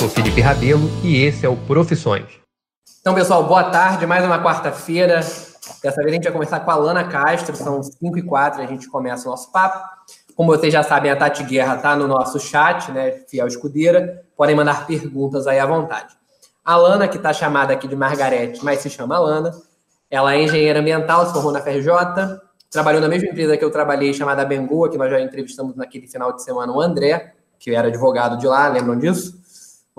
sou Felipe Rabelo e esse é o Profissões. Então, pessoal, boa tarde. Mais uma quarta-feira. Dessa vez a gente vai começar com a Lana Castro, são 5 e 4 a gente começa o nosso papo. Como vocês já sabem, a Tati Guerra está no nosso chat, né? Fiel Escudeira. Podem mandar perguntas aí à vontade. A Lana, que está chamada aqui de Margarete, mas se chama Lana, ela é engenheira ambiental, se formou na FRJ, trabalhou na mesma empresa que eu trabalhei, chamada Bengoa, que nós já entrevistamos naquele final de semana o André, que era advogado de lá, lembram disso?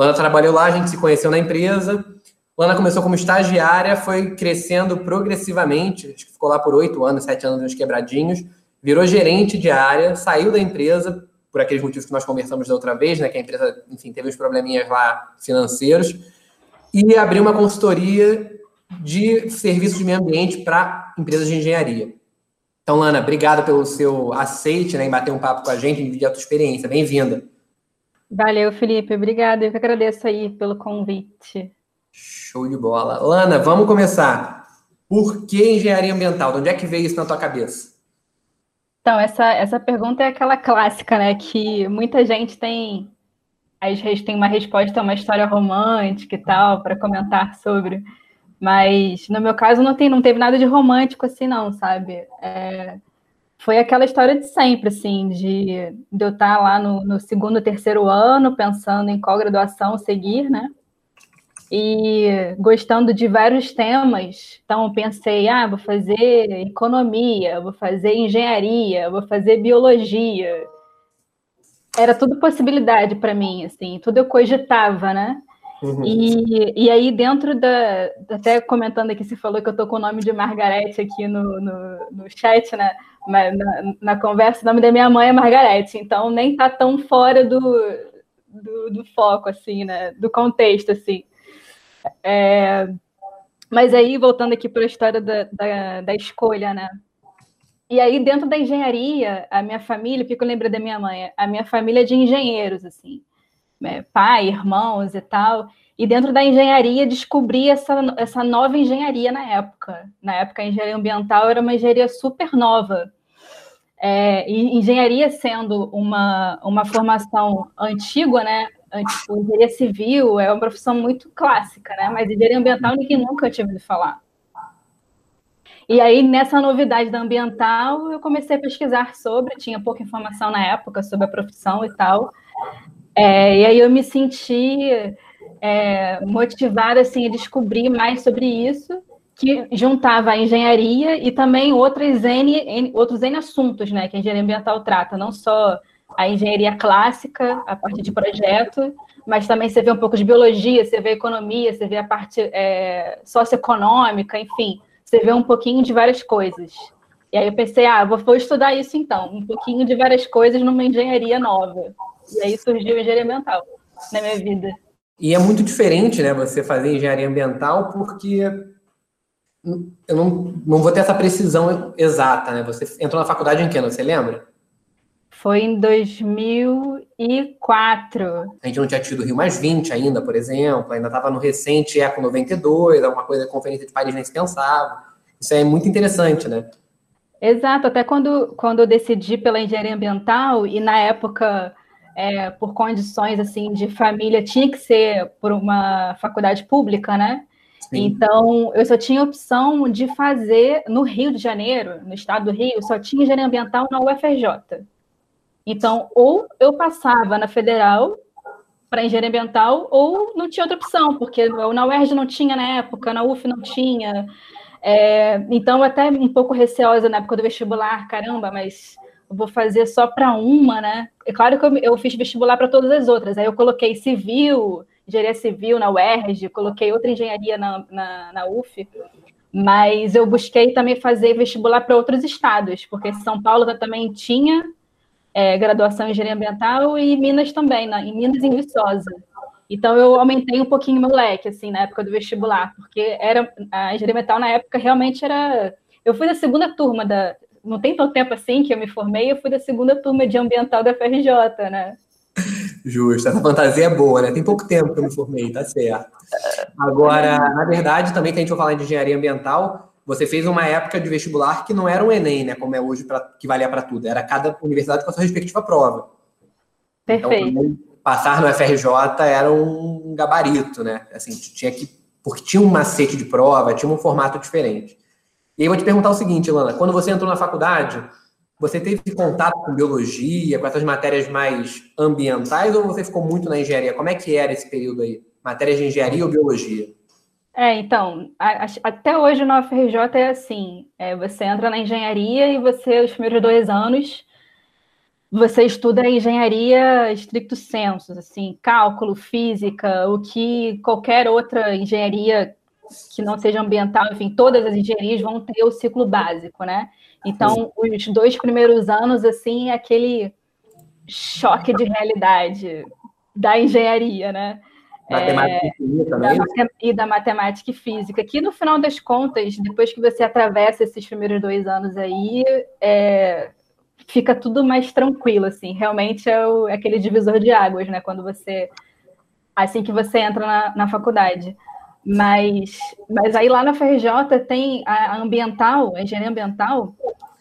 Lana trabalhou lá, a gente se conheceu na empresa. Lana começou como estagiária, foi crescendo progressivamente, acho que ficou lá por oito anos, sete anos uns quebradinhos, virou gerente de área, saiu da empresa, por aqueles motivos que nós conversamos da outra vez, né, que a empresa, enfim, teve uns probleminhas lá financeiros, e abriu uma consultoria de serviços de meio ambiente para empresas de engenharia. Então, Lana, obrigado pelo seu aceite né, em bater um papo com a gente, dividir a tua experiência. Bem-vinda. Valeu, Felipe. Obrigada. Eu que agradeço aí pelo convite. Show de bola. Lana, vamos começar. Por que engenharia ambiental? De onde é que veio isso na tua cabeça? Então, essa, essa pergunta é aquela clássica, né? Que muita gente tem, às vezes tem uma resposta, uma história romântica e tal, para comentar sobre. Mas no meu caso não, tem, não teve nada de romântico assim, não, sabe? É, foi aquela história de sempre, assim, de, de eu estar lá no, no segundo, terceiro ano, pensando em qual graduação seguir, né? E gostando de vários temas. Então, pensei, ah, vou fazer economia, vou fazer engenharia, vou fazer biologia. Era tudo possibilidade para mim, assim, tudo eu cogitava, né? Uhum. E, e aí, dentro da. Até comentando aqui, você falou que eu tô com o nome de Margarete aqui no, no, no chat, né? na, na, conversa, o nome da minha mãe é Margarete, então nem tá tão fora do, do, do foco, assim, né? Do contexto, assim. É, mas aí, voltando aqui para a história da, da, da, escolha, né? E aí, dentro da engenharia, a minha família, porque eu lembro da minha mãe, a minha família é de engenheiros, assim, né? pai, irmãos e tal. E dentro da engenharia, descobri essa, essa nova engenharia na época. Na época, a engenharia ambiental era uma engenharia super nova. É, engenharia sendo uma, uma formação antiga, né? Engenharia civil é uma profissão muito clássica, né? Mas engenharia ambiental ninguém nunca tinha ouvido falar. E aí, nessa novidade da ambiental, eu comecei a pesquisar sobre, tinha pouca informação na época sobre a profissão e tal. É, e aí eu me senti é, motivada assim, a descobrir mais sobre isso, que juntava a engenharia e também outras N, N, outros N assuntos né, que a engenharia ambiental trata, não só a engenharia clássica, a parte de projeto, mas também você vê um pouco de biologia, você vê economia, você vê a parte é, socioeconômica, enfim, você vê um pouquinho de várias coisas. E aí eu pensei, ah, vou, vou estudar isso então, um pouquinho de várias coisas numa engenharia nova. E aí surgiu a engenharia ambiental na minha vida. E é muito diferente, né, você fazer engenharia ambiental, porque eu não, não vou ter essa precisão exata, né? Você entrou na faculdade em que ano, você lembra? Foi em 2004. A gente não tinha tido Rio Mais 20 ainda, por exemplo, ainda estava no recente Eco 92, alguma coisa, Conferência de Paris nem se pensava. Isso é muito interessante, né? Exato, até quando, quando eu decidi pela engenharia ambiental, e na época é, por condições assim de família, tinha que ser por uma faculdade pública, né? Sim. Então, eu só tinha opção de fazer no Rio de Janeiro, no estado do Rio, só tinha engenharia ambiental na UFRJ. Então, ou eu passava na federal para engenharia ambiental, ou não tinha outra opção, porque na UERJ não tinha na época, na UF não tinha. É, então, até um pouco receosa na época do vestibular, caramba, mas vou fazer só para uma, né? É claro que eu, eu fiz vestibular para todas as outras. Aí eu coloquei civil, engenharia civil na UERJ, coloquei outra engenharia na, na, na UF, mas eu busquei também fazer vestibular para outros estados, porque São Paulo também tinha é, graduação em engenharia ambiental e Minas também, na, em Minas e em Viçosa. Então eu aumentei um pouquinho meu leque, assim, na época do vestibular, porque era a engenharia ambiental na época realmente era. Eu fui da segunda turma da, não tem tanto tempo assim que eu me formei, eu fui da segunda turma de ambiental da FRJ, né? Justo, essa fantasia é boa, né? Tem pouco tempo que eu me formei, tá certo. Agora, na verdade, também que a gente vai falar de engenharia ambiental, você fez uma época de vestibular que não era um Enem, né? Como é hoje, pra, que valia para tudo. Era cada universidade com a sua respectiva prova. Perfeito. Então, passar no FRJ era um gabarito, né? Assim, tinha que porque tinha um macete de prova, tinha um formato diferente. E aí eu vou te perguntar o seguinte, Lana, quando você entrou na faculdade, você teve contato com biologia, com essas matérias mais ambientais, ou você ficou muito na engenharia? Como é que era esse período aí? Matérias de engenharia ou biologia? É, então, a, a, até hoje no UFRJ é assim, é, você entra na engenharia e você, os primeiros dois anos, você estuda engenharia estricto senso, assim, cálculo, física, o que qualquer outra engenharia que não seja ambiental, enfim, todas as engenharias vão ter o ciclo básico, né? Então, os dois primeiros anos, assim, é aquele choque de realidade da engenharia, né? Matemática é, e também. Da, e da matemática e física, que no final das contas, depois que você atravessa esses primeiros dois anos aí, é, fica tudo mais tranquilo, assim. Realmente é, o, é, aquele divisor de águas, né? Quando você. Assim que você entra na, na faculdade. Mas, mas aí lá na FRJ tem a ambiental, a engenharia ambiental.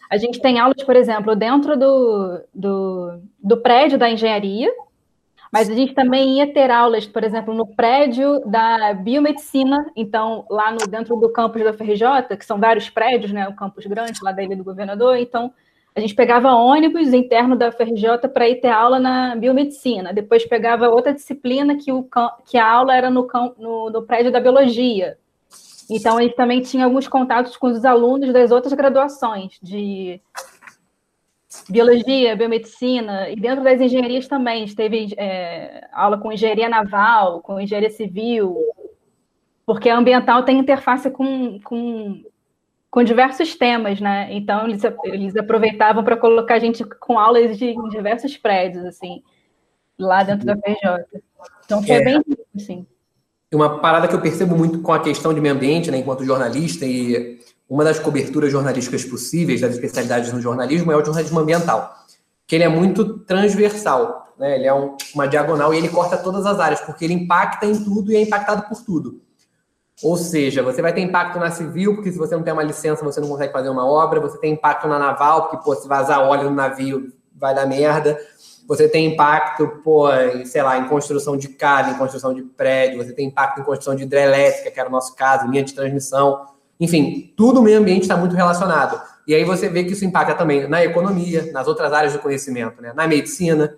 A gente tem aulas, por exemplo, dentro do, do, do prédio da engenharia, mas a gente também ia ter aulas, por exemplo, no prédio da biomedicina, então lá no, dentro do campus da FRJ, que são vários prédios, né, o campus grande lá da Ilha do Governador, então a gente pegava ônibus interno da FRJ para ir ter aula na biomedicina. Depois pegava outra disciplina que, o, que a aula era no, no, no prédio da biologia. Então, a gente também tinha alguns contatos com os alunos das outras graduações, de biologia, biomedicina, e dentro das engenharias também. A gente teve é, aula com engenharia naval, com engenharia civil, porque a ambiental tem interface com, com com diversos temas, né? Então eles, eles aproveitavam para colocar a gente com aulas de em diversos prédios, assim, lá dentro da PJ. Então foi é. bem assim. Uma parada que eu percebo muito com a questão de meio ambiente, né, enquanto jornalista, e uma das coberturas jornalísticas possíveis das especialidades no jornalismo é o jornalismo ambiental, que ele é muito transversal, né? Ele é um, uma diagonal e ele corta todas as áreas, porque ele impacta em tudo e é impactado por tudo. Ou seja, você vai ter impacto na civil, porque se você não tem uma licença, você não consegue fazer uma obra. Você tem impacto na naval, porque, pô, se vazar óleo no navio, vai dar merda. Você tem impacto, pô, em, sei lá, em construção de casa, em construção de prédio. Você tem impacto em construção de hidrelétrica, que era o nosso caso, linha de transmissão. Enfim, tudo o meio ambiente está muito relacionado. E aí você vê que isso impacta também na economia, nas outras áreas do conhecimento, né? Na medicina,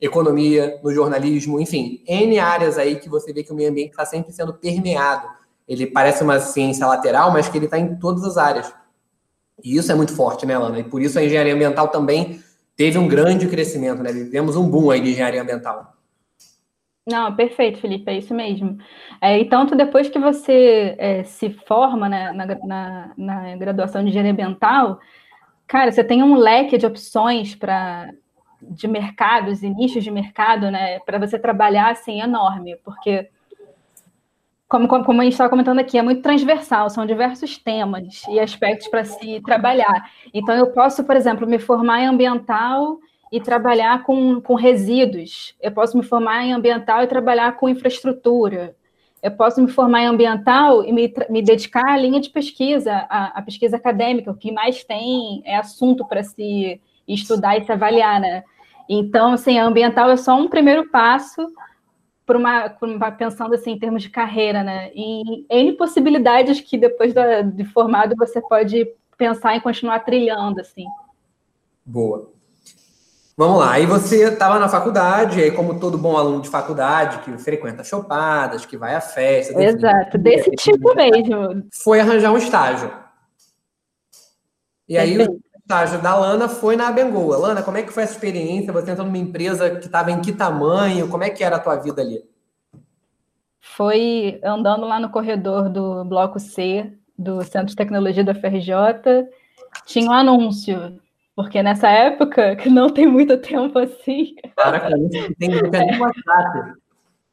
economia, no jornalismo, enfim, N áreas aí que você vê que o meio ambiente está sempre sendo permeado ele parece uma ciência lateral, mas que ele está em todas as áreas. E isso é muito forte, né, Lana? E por isso a engenharia ambiental também teve um grande crescimento, né? Vivemos um boom aí de engenharia ambiental. Não, perfeito, Felipe, é isso mesmo. É, e tanto depois que você é, se forma né, na, na, na, graduação de engenharia ambiental, cara, você tem um leque de opções para de mercados e nichos de mercado, né, para você trabalhar assim enorme, porque como, como, como a gente estava comentando aqui, é muito transversal, são diversos temas e aspectos para se trabalhar. Então, eu posso, por exemplo, me formar em ambiental e trabalhar com, com resíduos. Eu posso me formar em ambiental e trabalhar com infraestrutura. Eu posso me formar em ambiental e me, me dedicar à linha de pesquisa, à, pesquisa acadêmica. O que mais tem é assunto para se estudar e se avaliar, né? Então, assim, a ambiental é só um primeiro passo por uma, por uma, pensando assim em termos de carreira, né? E N possibilidades que depois da, de formado você pode pensar em continuar trilhando, assim. Boa. Vamos lá, aí você estava na faculdade, aí como todo bom aluno de faculdade, que frequenta chopadas, que vai a festa... Exato, desse tipo mesmo. Foi arranjar um estágio. E aí estágio da Lana foi na Abengoa. Lana, como é que foi essa experiência? Você entrou numa empresa que estava em que tamanho? Como é que era a tua vida ali? Foi andando lá no corredor do bloco C do Centro de Tecnologia da FRJ. Tinha um anúncio, porque nessa época, que não tem muito tempo assim. Cara, tem no WhatsApp.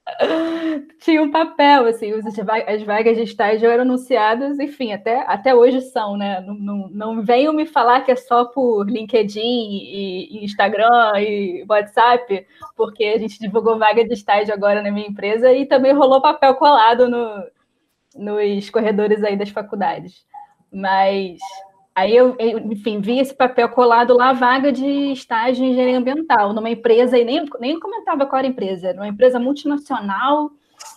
tinha um papel, assim, as vagas de estágio eram anunciadas, enfim, até, até hoje são, né? Não, não, não venham me falar que é só por LinkedIn e, e, Instagram e WhatsApp, porque a gente divulgou vaga de estágio agora na minha empresa e também rolou papel colado no, nos corredores aí das faculdades. Mas Aí eu, enfim, vi esse papel colado lá, vaga de estágio em engenharia ambiental, numa empresa, e nem, nem comentava qual era a empresa, era uma empresa multinacional,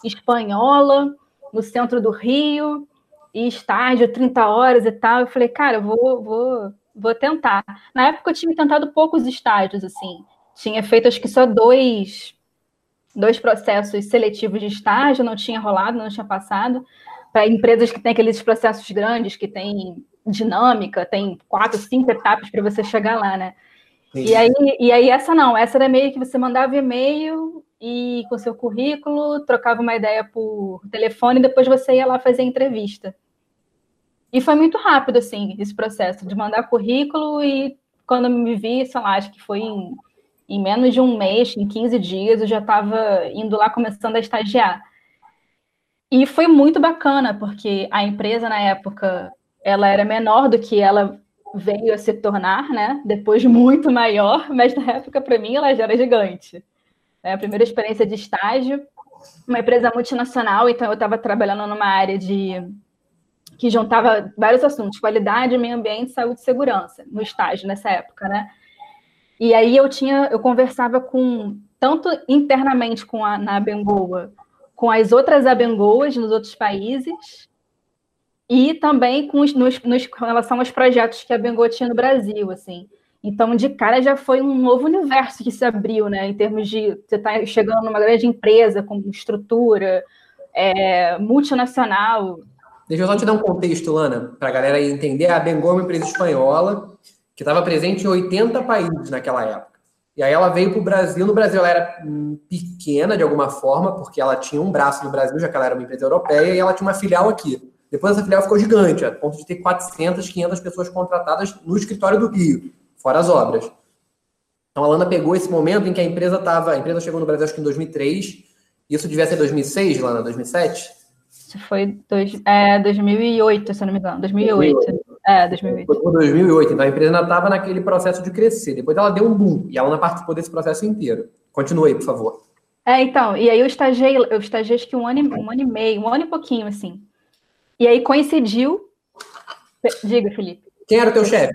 espanhola, no centro do Rio, e estágio 30 horas e tal. Eu falei, cara, eu vou, vou, vou tentar. Na época eu tinha tentado poucos estágios, assim. Tinha feito acho que só dois, dois processos seletivos de estágio, não tinha rolado, não tinha passado. Para empresas que têm aqueles processos grandes, que tem dinâmica, tem quatro, cinco etapas para você chegar lá, né? E aí, e aí essa não, essa era meio que você mandava e-mail e com seu currículo, trocava uma ideia por telefone e depois você ia lá fazer a entrevista. E foi muito rápido, assim, esse processo de mandar currículo e quando me vi, sei lá, acho que foi em, em menos de um mês, em 15 dias, eu já estava indo lá começando a estagiar. E foi muito bacana, porque a empresa na época, ela era menor do que ela veio a se tornar, né? Depois muito maior, mas na época, para mim, ela já era gigante. É a primeira experiência de estágio, uma empresa multinacional, então eu estava trabalhando numa área de que juntava vários assuntos, qualidade, meio ambiente, saúde e segurança, no estágio nessa época, né? E aí eu tinha, eu conversava com tanto internamente com a na Abengoa, com as outras Abengoas nos outros países, e também com os, nos, nos, com relação aos projetos que a Abengoa tinha no Brasil, assim. Então, de cara, já foi um novo universo que se abriu, né? Em termos de você estar tá chegando numa grande empresa com estrutura é, multinacional, Deixa eu só te dar um contexto, Lana, para a galera entender. A Bengol é uma empresa espanhola que estava presente em 80 países naquela época. E aí ela veio para o Brasil. No Brasil ela era pequena de alguma forma, porque ela tinha um braço no Brasil, já que ela era uma empresa europeia, e ela tinha uma filial aqui. Depois essa filial ficou gigante, a ponto de ter 400, 500 pessoas contratadas no escritório do Rio, fora as obras. Então a Lana pegou esse momento em que a empresa estava. A empresa chegou no Brasil acho que em 2003. Isso devia ser 2006, Lana, 2007? foi dois, é, 2008, se eu não me engano. 2008. 2008. É, 2008. Foi 2008. Então a empresa ainda estava naquele processo de crescer. Depois ela deu um boom e ela não participou desse processo inteiro. Continue aí, por favor. É, então, e aí eu estagiei, eu estagiei acho que um ano, um ano e meio, um ano e pouquinho, assim. E aí coincidiu. Diga, Felipe. Quem era o teu chefe?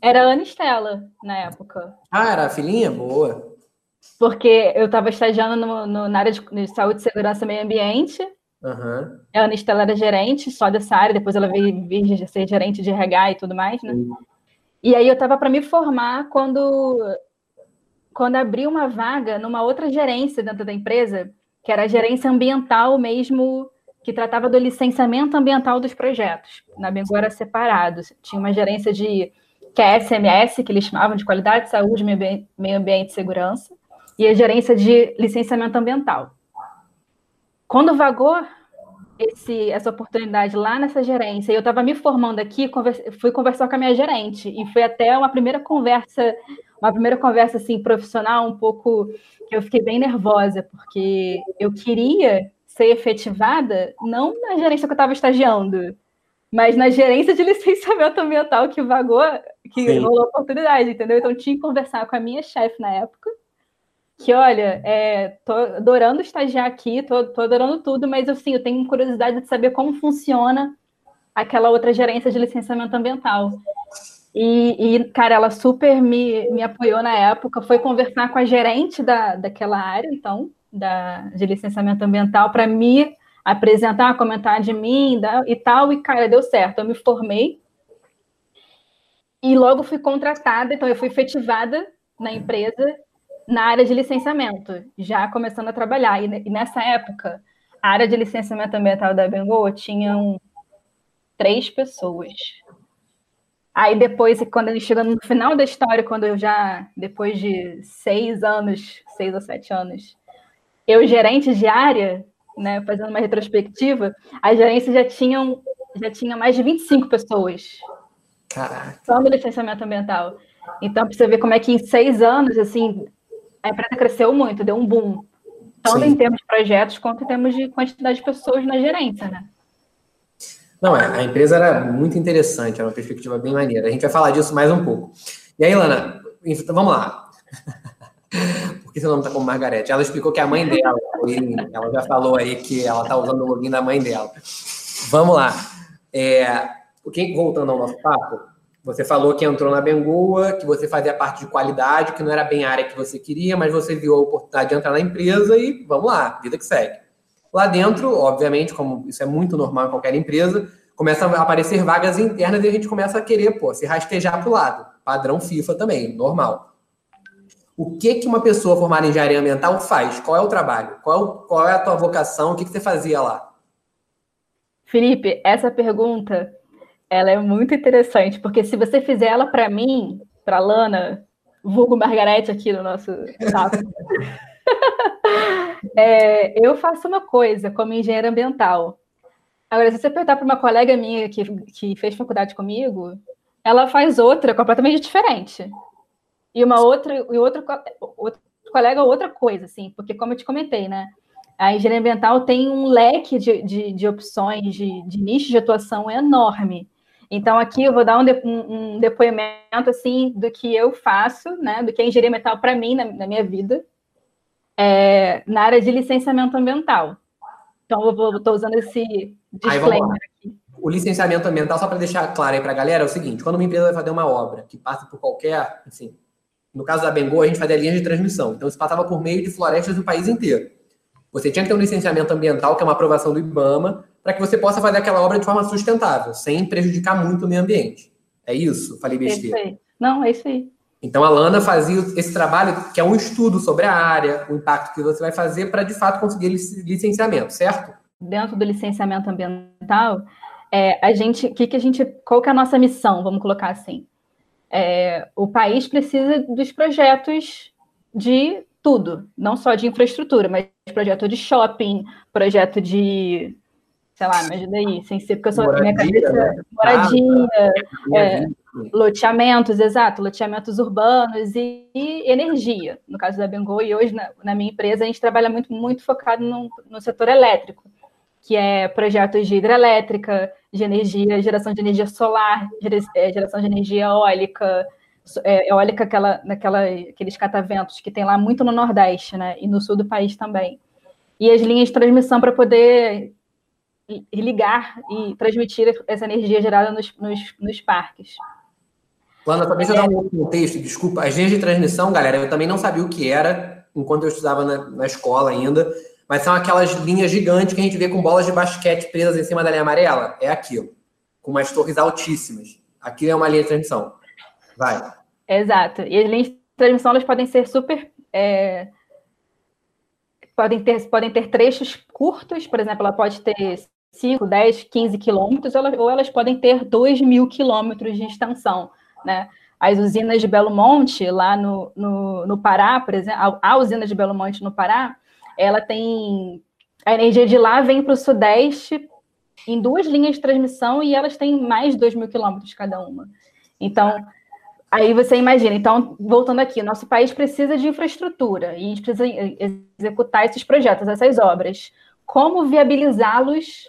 Era a Ana Estela, na época. Ah, era a filhinha? Boa. Porque eu estava estagiando no, no, na área de, de saúde, segurança e meio ambiente. Uhum. A Ana Estela era gerente só dessa área, depois ela veio, veio ser gerente de RH e tudo mais, né? Uhum. E aí eu estava para me formar quando, quando abriu uma vaga numa outra gerência dentro da empresa, que era a gerência ambiental mesmo, que tratava do licenciamento ambiental dos projetos. Na Bengo era separado. Tinha uma gerência de que é SMS, que eles chamavam de qualidade, saúde, meio ambiente e segurança, e a gerência de licenciamento ambiental. Quando vagou esse, essa oportunidade lá nessa gerência, eu estava me formando aqui, converse, fui conversar com a minha gerente, e foi até uma primeira conversa, uma primeira conversa assim, profissional, um pouco que eu fiquei bem nervosa, porque eu queria ser efetivada não na gerência que eu estava estagiando, mas na gerência de licenciamento ambiental que vagou, que Sim. rolou a oportunidade, entendeu? Então tinha que conversar com a minha chefe na época, que olha, é, tô adorando estagiar aqui, tô, tô adorando tudo, mas assim, eu tenho curiosidade de saber como funciona aquela outra gerência de licenciamento ambiental. E, e, cara, ela super me, me apoiou na época, foi conversar com a gerente da, daquela área, então, da, de licenciamento ambiental, para me apresentar, comentar de mim e tal, e, cara, deu certo. Eu me formei e logo fui contratada, então eu fui efetivada na empresa na área de licenciamento, já começando a trabalhar. E, nessa época, a área de licenciamento ambiental da Bengoa tinham três pessoas. Aí depois, quando ele chegou no final da história, quando eu já, depois de seis anos, seis ou sete anos, eu gerente de área, né, fazendo uma retrospectiva, a gerência já tinham já tinha mais de 25 pessoas. Caraca. Só no licenciamento ambiental. Então, para você ver como é que em seis anos, assim, a empresa cresceu muito, deu um boom. Tanto Sim. em termos de projetos, quanto em termos de quantidade de pessoas na gerência, né? Não, é, a empresa era muito interessante, era uma perspectiva bem maneira. A gente vai falar disso mais um pouco. E aí, Lana, então, vamos lá. Que seu nome está como Margarete? Ela explicou que a mãe dela, ela já falou aí que ela está usando o login da mãe dela. Vamos lá. É, voltando ao nosso papo, você falou que entrou na Bengoa, que você fazia parte de qualidade, que não era bem a área que você queria, mas você viu a oportunidade de entrar na empresa e vamos lá, vida que segue. Lá dentro, obviamente, como isso é muito normal em qualquer empresa, começa a aparecer vagas internas e a gente começa a querer, pô, se rastejar para o lado. Padrão FIFA também, normal. O que que uma pessoa formada em engenharia ambiental faz? Qual é o trabalho? Qual é, o, qual é a tua vocação? O que, que você fazia lá? Felipe, essa pergunta ela é muito interessante, porque se você fizer ela para mim, para Lana, vulgo Margarete aqui no nosso é, eu faço uma coisa como engenheira ambiental. Agora, se você perguntar para uma colega minha que, que fez faculdade comigo, ela faz outra completamente diferente. E uma outra, e outro, outro colega, outra coisa, assim, porque como eu te comentei, né? A engenharia ambiental tem um leque de, de, de opções, de, de nichos de atuação enorme. Então, aqui eu vou dar um, de, um, um, depoimento assim do que eu faço, né? Do que é engenharia ambiental para mim na, na, minha vida, é, na área de licenciamento ambiental. Então, eu estou usando esse disclaimer aqui. O licenciamento ambiental, só para deixar claro aí para a galera, é o seguinte: quando uma empresa vai fazer uma obra que passa por qualquer, enfim, no caso da Bengol, a gente fazia linhas de transmissão. Então, isso passava por meio de florestas do país inteiro. Você tinha que ter um licenciamento ambiental, que é uma aprovação do IBAMA, para que você possa fazer aquela obra de forma sustentável, sem prejudicar muito o meio ambiente. É isso? Falei besteira. É Não, é isso aí. Então, a Lana fazia esse trabalho, que é um estudo sobre a área, o impacto que você vai fazer para, de fato, conseguir licenciamento, certo? Dentro do licenciamento ambiental, é, a gente, que que a gente, qual que é a nossa missão, vamos colocar assim? É, o país precisa dos projetos de tudo, não só de infraestrutura, mas projeto de shopping, projeto de, sei lá, me ajuda aí, sem ser, porque eu sou moradia, minha cabeça, né? moradia, ah, é, loteamentos, exato, loteamentos urbanos e, e, energia, no caso da Bengol, e hoje na, na, minha empresa a gente trabalha muito, muito focado no, no setor elétrico, que é projetos de hidrelétrica, de energia, geração de energia solar, é, geração de energia eólica, é, eólica aquela, naquela, aqueles cataventos que tem lá muito no Nordeste, né? E no sul do país também. E as linhas de transmissão para poder ligar e transmitir essa energia gerada nos, nos, nos parques. Lana, talvez eu dar um outro contexto, desculpa. As linhas de transmissão, galera, eu também não sabia o que era enquanto eu estudava na, na escola ainda mas são aquelas linhas gigantes que a gente vê com bolas de basquete presas em cima da linha amarela. É aquilo, com umas torres altíssimas. Aquilo é uma linha de transmissão. Vai. Exato. E as linhas de transmissão elas podem ser super. É... Podem, ter, podem ter trechos curtos, por exemplo, ela pode ter 5, 10, 15 quilômetros, ou elas podem ter 2 mil quilômetros de extensão. Né? As usinas de Belo Monte, lá no, no, no Pará, por exemplo, a usina de Belo Monte no Pará, ela tem. A energia de lá vem para o Sudeste em duas linhas de transmissão e elas têm mais de 2 mil quilômetros cada uma. Então, aí você imagina. Então, voltando aqui, nosso país precisa de infraestrutura e a gente precisa executar esses projetos, essas obras. Como viabilizá-los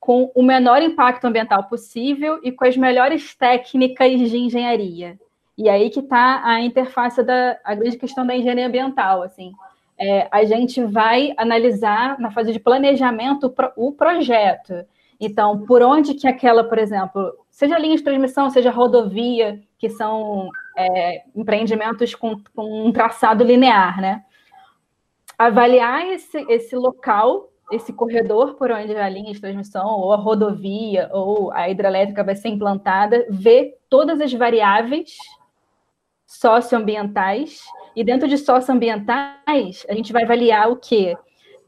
com o menor impacto ambiental possível e com as melhores técnicas de engenharia? E aí que está a interface da a grande questão da engenharia ambiental, assim é, a gente vai analisar na fase de planejamento o projeto. Então, por onde que aquela, por exemplo, seja linha de transmissão, seja rodovia, que são é, empreendimentos com, com, um traçado linear, né? Avaliar esse, esse local, esse corredor por onde a linha de transmissão, ou a rodovia, ou a hidrelétrica vai ser implantada, ver todas as variáveis socioambientais e dentro de socioambientais, a gente vai avaliar o quê?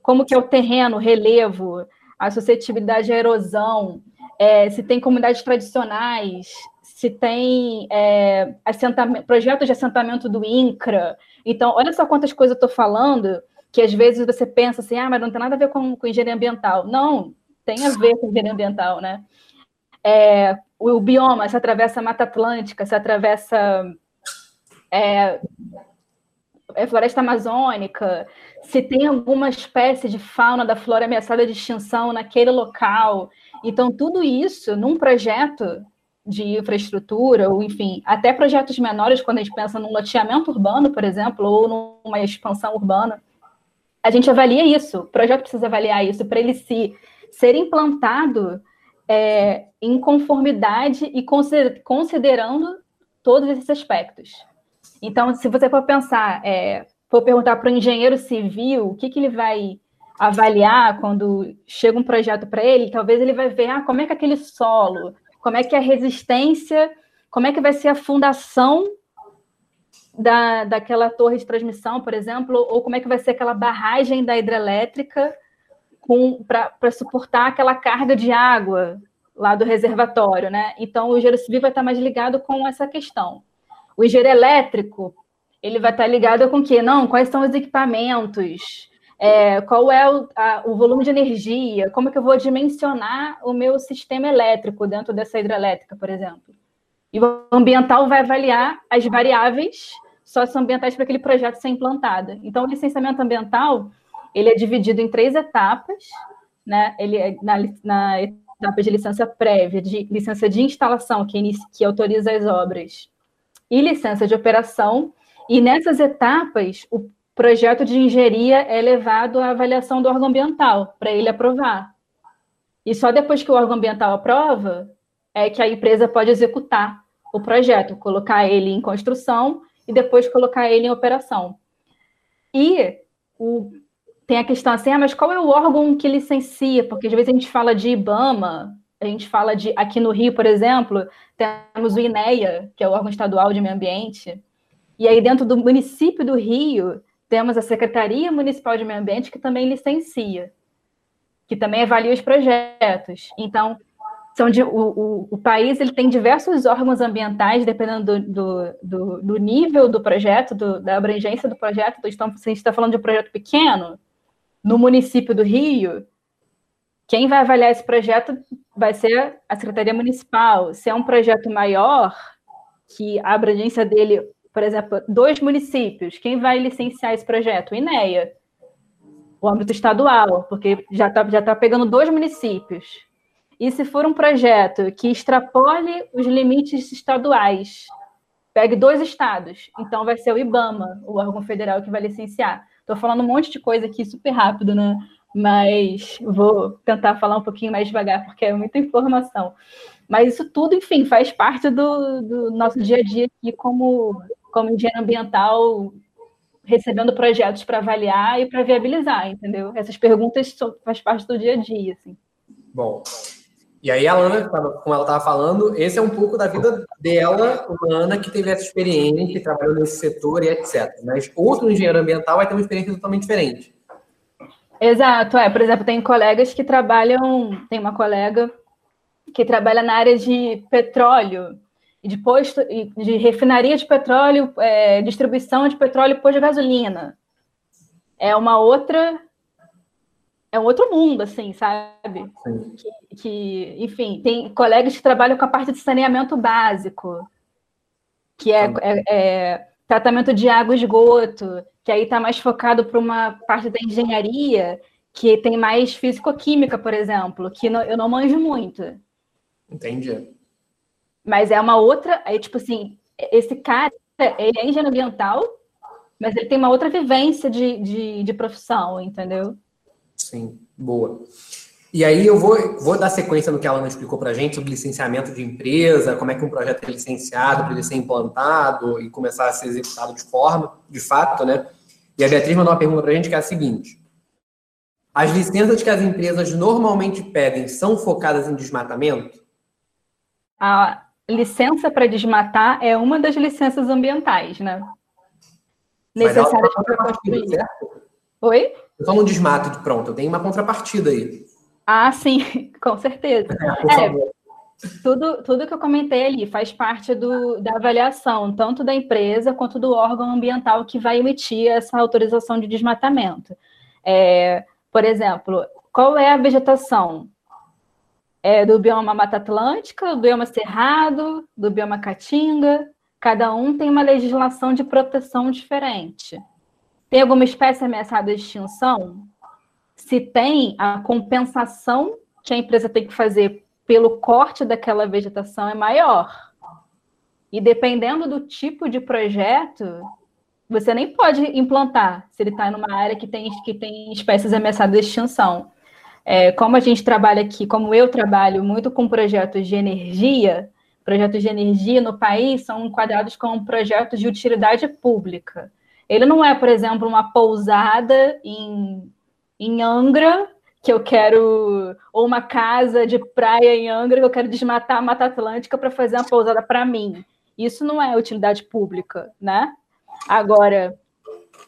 Como que é o terreno, o relevo, a suscetibilidade à erosão, é, se tem comunidades tradicionais, se tem é, projetos de assentamento do INCRA. Então, olha só quantas coisas eu estou falando, que às vezes você pensa assim, ah, mas não tem nada a ver com, com engenharia ambiental. Não, tem a ver com engenharia ambiental, né? É, o, bioma se atravessa a Mata Atlântica, se atravessa é, é floresta amazônica, se tem alguma espécie de fauna da flora ameaçada de extinção naquele local. Então, tudo isso num projeto de infraestrutura, ou enfim, até projetos menores, quando a gente pensa num loteamento urbano, por exemplo, ou numa expansão urbana, a gente avalia isso. O projeto precisa avaliar isso para ele se ser implantado é, em conformidade e considerando todos esses aspectos. Então, se você for pensar, é, for perguntar para o engenheiro civil o que, que ele vai avaliar quando chega um projeto para ele, talvez ele vai ver ah, como é que aquele solo, como é que é a resistência, como é que vai ser a fundação da, daquela torre de transmissão, por exemplo, ou como é que vai ser aquela barragem da hidrelétrica para suportar aquela carga de água lá do reservatório, né? Então, o engenheiro civil vai estar mais ligado com essa questão. O engenheiro elétrico, ele vai estar ligado com o quê? Não, quais são os equipamentos, é, qual é o, a, o, volume de energia, como é que eu vou dimensionar o meu sistema elétrico dentro dessa hidrelétrica, por exemplo. E o ambiental vai avaliar as variáveis socioambientais para aquele projeto ser implantado. Então, o licenciamento ambiental, ele é dividido em três etapas, né? Ele é na, na etapa de licença prévia, de licença de instalação, que, inicia, que autoriza as obras, e licença de operação, e nessas etapas, o projeto de engenharia é levado à avaliação do órgão ambiental, para ele aprovar. E só depois que o órgão ambiental aprova, é que a empresa pode executar o projeto, colocar ele em construção e depois colocar ele em operação. E o, tem a questão assim, ah, mas qual é o órgão que licencia? Porque às vezes a gente fala de IBAMA, a gente fala de, aqui no Rio, por exemplo, temos o INEA, que é o órgão estadual de meio ambiente, e aí dentro do município do Rio, temos a Secretaria Municipal de Meio Ambiente, que também licencia, que também avalia os projetos. Então, são de, o, o, o, país ele tem diversos órgãos ambientais, dependendo do, do, do, do nível do projeto, do, da abrangência do projeto. Então, se a gente está falando de um projeto pequeno, no município do Rio, quem vai avaliar esse projeto vai ser a Secretaria Municipal. Se é um projeto maior, que a abrangência dele por exemplo, dois municípios, quem vai licenciar esse projeto? O INEA, o âmbito estadual, porque já está já tá pegando dois municípios. E se for um projeto que extrapole os limites estaduais, pegue dois estados, então vai ser o IBAMA, o órgão federal que vai licenciar. Estou falando um monte de coisa aqui super rápido, né? Mas vou tentar falar um pouquinho mais devagar, porque é muita informação. Mas isso tudo, enfim, faz parte do, do nosso dia a dia aqui como como engenheiro ambiental recebendo projetos para avaliar e para viabilizar, entendeu? Essas perguntas são, faz parte do dia a dia, assim. Bom, e aí a Ana, como ela estava falando, esse é um pouco da vida dela, Ana, que teve essa experiência, que trabalhou nesse setor e etc. Mas outro engenheiro ambiental vai ter uma experiência totalmente diferente. Exato, é. Por exemplo, tem colegas que trabalham, tem uma colega que trabalha na área de petróleo, de posto, de refinaria de petróleo, é, distribuição de petróleo posto de gasolina. É uma outra, é um outro mundo, assim, sabe? Que, que, enfim, tem colegas que trabalham com a parte de saneamento básico, que é, é, é tratamento de água e esgoto, que aí está mais focado para uma parte da engenharia, que tem mais físico-química, por exemplo, que não, eu não manjo muito. Entendi. Mas é uma outra. Aí, tipo assim, esse cara, ele é engenheiro ambiental, mas ele tem uma outra vivência de, de, de profissão, entendeu? Sim, boa. E aí eu vou, vou dar sequência no que a Alana explicou para a gente sobre licenciamento de empresa, como é que um projeto é licenciado para ele ser implantado e começar a ser executado de forma, de fato, né? E a Beatriz mandou uma pergunta para a gente que é a seguinte. As licenças que as empresas normalmente pedem são focadas em desmatamento? A, licença para desmatar é uma das licenças ambientais, né? Necessárias para construir. Certo? Oi? Eu estou no desmato de pronto, eu tenho uma contrapartida aí. Ah, sim, com certeza. É, é, tudo, tudo que eu comentei ali faz parte do, da avaliação, tanto da empresa quanto do órgão ambiental que vai emitir essa autorização de desmatamento. É, por exemplo, qual é a vegetação? é, do bioma Mata Atlântica, do bioma Cerrado, do bioma Caatinga. Cada um tem uma legislação de proteção diferente. Tem alguma espécie ameaçada de extinção? Se tem, a compensação que a empresa tem que fazer pelo corte daquela vegetação é maior. E dependendo do tipo de projeto, você nem pode implantar se ele está numa área que tem, que tem espécies ameaçadas de extinção. é, como a gente trabalha aqui, como eu trabalho muito com projetos de energia, projetos de energia no país são enquadrados como projetos de utilidade pública. Ele não é, por exemplo, uma pousada em, em Angra, que eu quero, ou uma casa de praia em Angra, que eu quero desmatar a Mata Atlântica para fazer uma pousada para mim. Isso não é utilidade pública, né? Agora,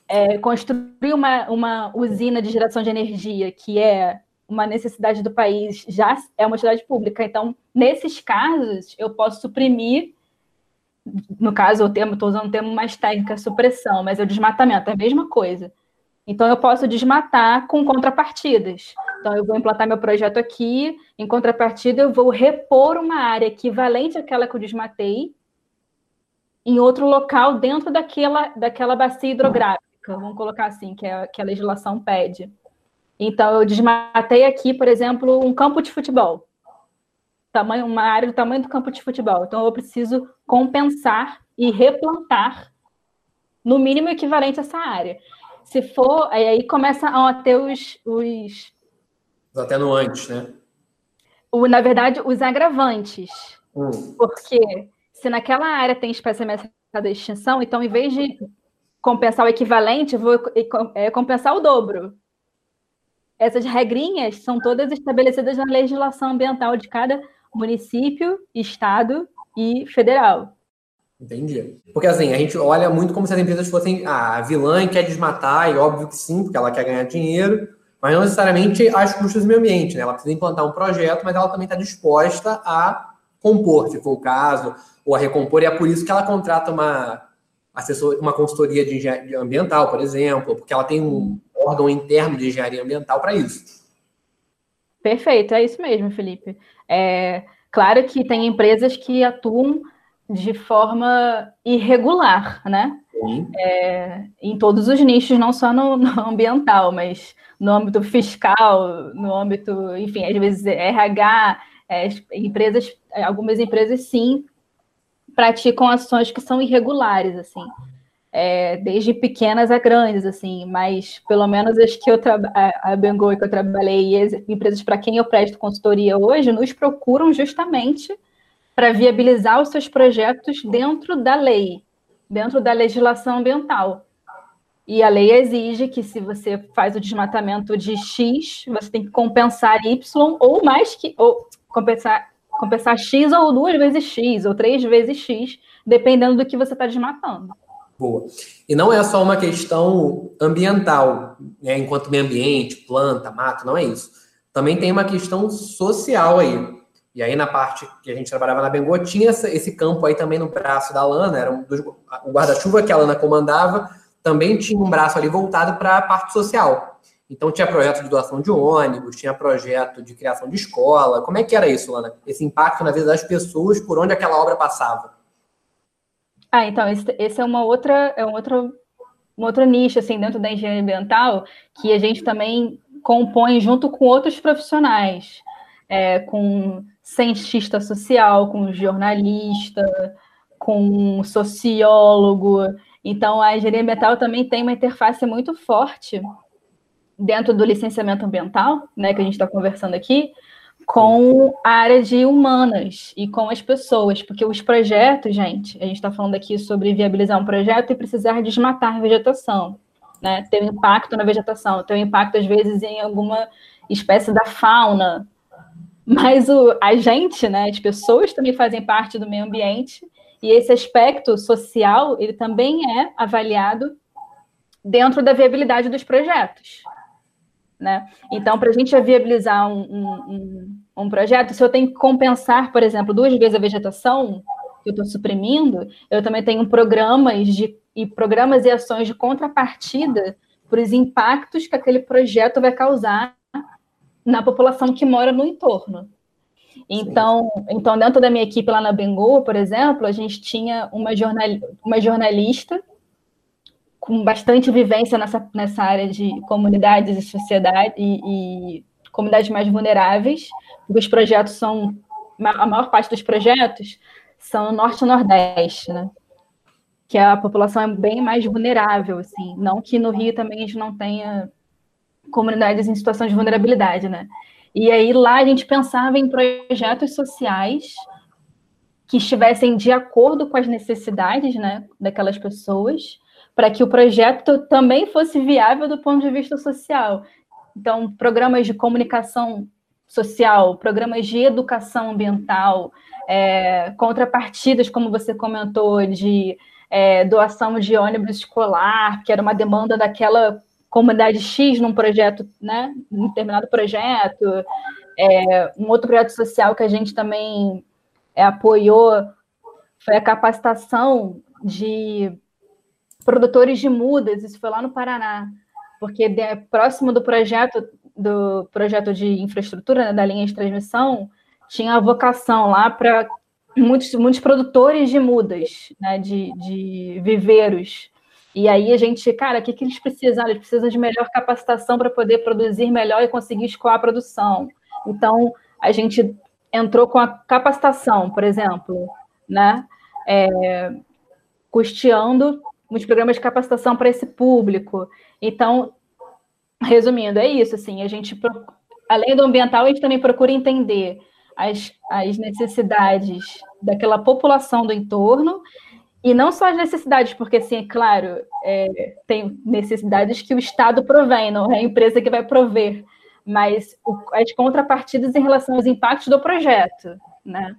é, construir uma, uma usina de geração de energia, que é uma necessidade do país, já é uma utilidade pública. Então, nesses casos, eu posso suprimir no caso, termo, estou usando um termo mais técnico, supressão, mas é o desmatamento, é a mesma coisa. Então, eu posso desmatar com contrapartidas. Então, eu vou implantar meu projeto aqui, em contrapartida, eu vou repor uma área equivalente àquela que eu desmatei em outro local dentro daquela, daquela bacia hidrográfica, vamos colocar assim, que, é, que a legislação pede. Então, eu desmatei aqui, por exemplo, um campo de futebol tamanho, uma área do tamanho do campo de futebol. Então, eu preciso compensar e replantar no mínimo equivalente a essa área. Se for, aí começa a ter os, os... Os atenuantes, né? O, na verdade, os agravantes. Hum. Porque se naquela área tem espécie ameaçada de extinção, então, em vez de compensar o equivalente, eu vou é, compensar o dobro. Essas regrinhas são todas estabelecidas na legislação ambiental de cada município, estado e federal. Entendi. Porque assim, a gente olha muito como se as empresas fossem ah, a vilã e quer desmatar, e óbvio que sim, porque ela quer ganhar dinheiro, mas não necessariamente às custas do meio ambiente, né? Ela precisa implantar um projeto, mas ela também está disposta a compor, se for o caso, ou a recompor, e é por isso que ela contrata uma assessor, uma consultoria de engenharia ambiental, por exemplo, porque ela tem um órgão interno de engenharia ambiental para isso. Perfeito, é isso mesmo, Felipe. É, claro que tem empresas que atuam de forma irregular, né? É, em todos os nichos, não só no, no, ambiental, mas no âmbito fiscal, no âmbito, enfim, às vezes RH, é, empresas, algumas empresas sim praticam ações que são irregulares, assim. É, desde pequenas a grandes, assim, mas pelo menos as que eu a Bengoi que eu trabalhei e as empresas para quem eu presto consultoria hoje nos procuram justamente para viabilizar os seus projetos dentro da lei, dentro da legislação ambiental. E a lei exige que se você faz o desmatamento de X, você tem que compensar Y ou mais que ou compensar compensar X ou duas vezes X ou três vezes X, dependendo do que você está desmatando. Boa. E não é só uma questão ambiental, né, enquanto meio ambiente, planta, mato, não é isso. Também tem uma questão social aí. E aí, na parte que a gente trabalhava na Bengô, tinha esse campo aí também no braço da Lana, era um dos, o guarda-chuva que a Lana comandava, também tinha um braço ali voltado para a parte social. Então, tinha projeto de doação de ônibus, tinha projeto de criação de escola. Como é que era isso, Lana? Esse impacto na vida das pessoas, por onde aquela obra passava? Ah, então, esse, esse é uma outra, é um outro, um outro nicho, assim, dentro da engenharia ambiental, que a gente também compõe junto com outros profissionais, é, com cientista social, com jornalista, com sociólogo. Então, a engenharia ambiental também tem uma interface muito forte dentro do licenciamento ambiental, né, que a gente está conversando aqui, com a área de humanas e com as pessoas, porque os projetos, gente, a gente está falando aqui sobre viabilizar um projeto e precisar desmatar vegetação, né? Ter um impacto na vegetação, ter um impacto, às vezes, em alguma espécie da fauna. Mas o, a gente, né, as pessoas também fazem parte do meio ambiente, e esse aspecto social, ele também é avaliado dentro da viabilidade dos projetos. Né? Então, para a gente viabilizar um, um, um, projeto, se eu tenho que compensar, por exemplo, duas vezes a vegetação que eu estou suprimindo, eu também tenho programas de, e programas e ações de contrapartida para os impactos que aquele projeto vai causar na população que mora no entorno. Então, então dentro da minha equipe lá na Bengoa, por exemplo, a gente tinha uma, jornal, uma jornalista com bastante vivência nessa, nessa área de comunidades e sociedade e, e comunidades mais vulneráveis, os projetos são a maior parte dos projetos são no norte e nordeste, né? Que a população é bem mais vulnerável, assim. Não que no Rio também a gente não tenha comunidades em situação de vulnerabilidade, né? E aí lá a gente pensava em projetos sociais que estivessem de acordo com as necessidades, né, daquelas pessoas, para que o projeto também fosse viável do ponto de vista social. Então, programas de comunicação social, programas de educação ambiental, é, contrapartidas, como você comentou, de é, doação de ônibus escolar, que era uma demanda daquela comunidade X num projeto, né, num determinado projeto. É, um outro projeto social que a gente também é, apoiou foi a capacitação de produtores de mudas, isso foi lá no Paraná, porque de, próximo do projeto do projeto de infraestrutura né, da linha de transmissão tinha a vocação lá para muitos, muitos produtores de mudas, né, de, de viveiros. E aí a gente, cara, o que, que eles precisam? Eles precisam de melhor capacitação para poder produzir melhor e conseguir escoar a produção. Então, a gente entrou com a capacitação, por exemplo, né? É, custeando muitos programas de capacitação para esse público. Então, resumindo, é isso, assim, a gente, além do ambiental, a gente também procura entender as, as necessidades daquela população do entorno, e não só as necessidades, porque, assim, é claro, é, tem necessidades que o Estado provém, não é a empresa que vai prover, mas o, as contrapartidas em relação aos impactos do projeto, né?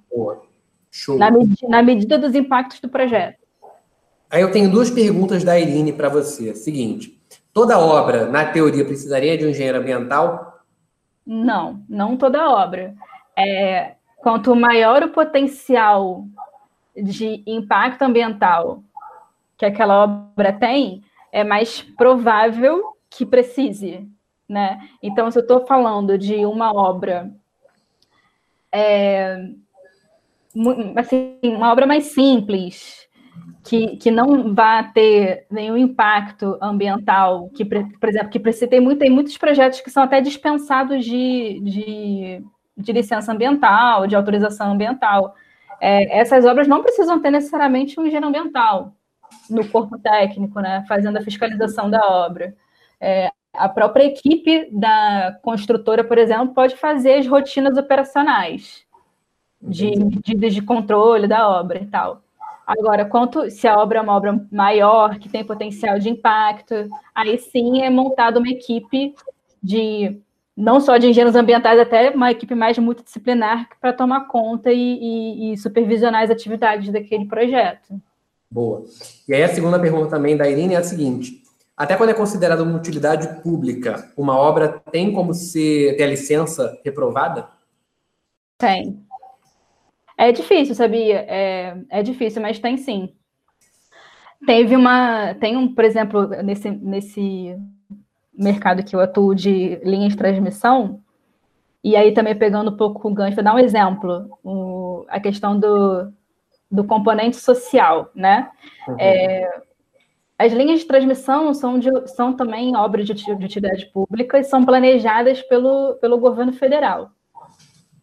Na, na medida dos impactos do projeto. Aí eu tenho duas perguntas da Irine para você. Seguinte, toda obra, na teoria, precisaria de um engenheiro ambiental? Não, não toda obra é, quanto maior o potencial de impacto ambiental que aquela obra tem, é mais provável que precise, né? Então, se eu estou falando de uma obra, é, assim, uma obra mais simples, que, que não vai ter nenhum impacto ambiental, que, por exemplo, que precisa, tem, muito, tem muitos projetos que são até dispensados de, de de licença ambiental, de autorização ambiental. É, essas obras não precisam ter necessariamente um engenheiro ambiental no corpo técnico, né, fazendo a fiscalização da obra. É, a própria equipe da construtora, por exemplo, pode fazer as rotinas operacionais de medidas de controle da obra e tal. Agora, quanto se a obra é uma obra maior, que tem potencial de impacto, aí sim é montada uma equipe de não só de engenheiros ambientais, até uma equipe mais multidisciplinar para tomar conta e, e, e, supervisionar as atividades daquele projeto. Boa. E aí a segunda pergunta também da Irene é a seguinte: até quando é considerada uma utilidade pública, uma obra tem como ser ter a licença reprovada? Tem. É difícil, sabia? É, é difícil, mas tem sim. Teve uma. Tem um, por exemplo, nesse, nesse mercado que eu atuo de linha de transmissão, e aí também pegando um pouco o gancho, vou dar um exemplo, o, a questão do, do componente social, né? Uhum. É, as linhas de transmissão são, de, são também obras de, de utilidade pública e são planejadas pelo, pelo governo federal.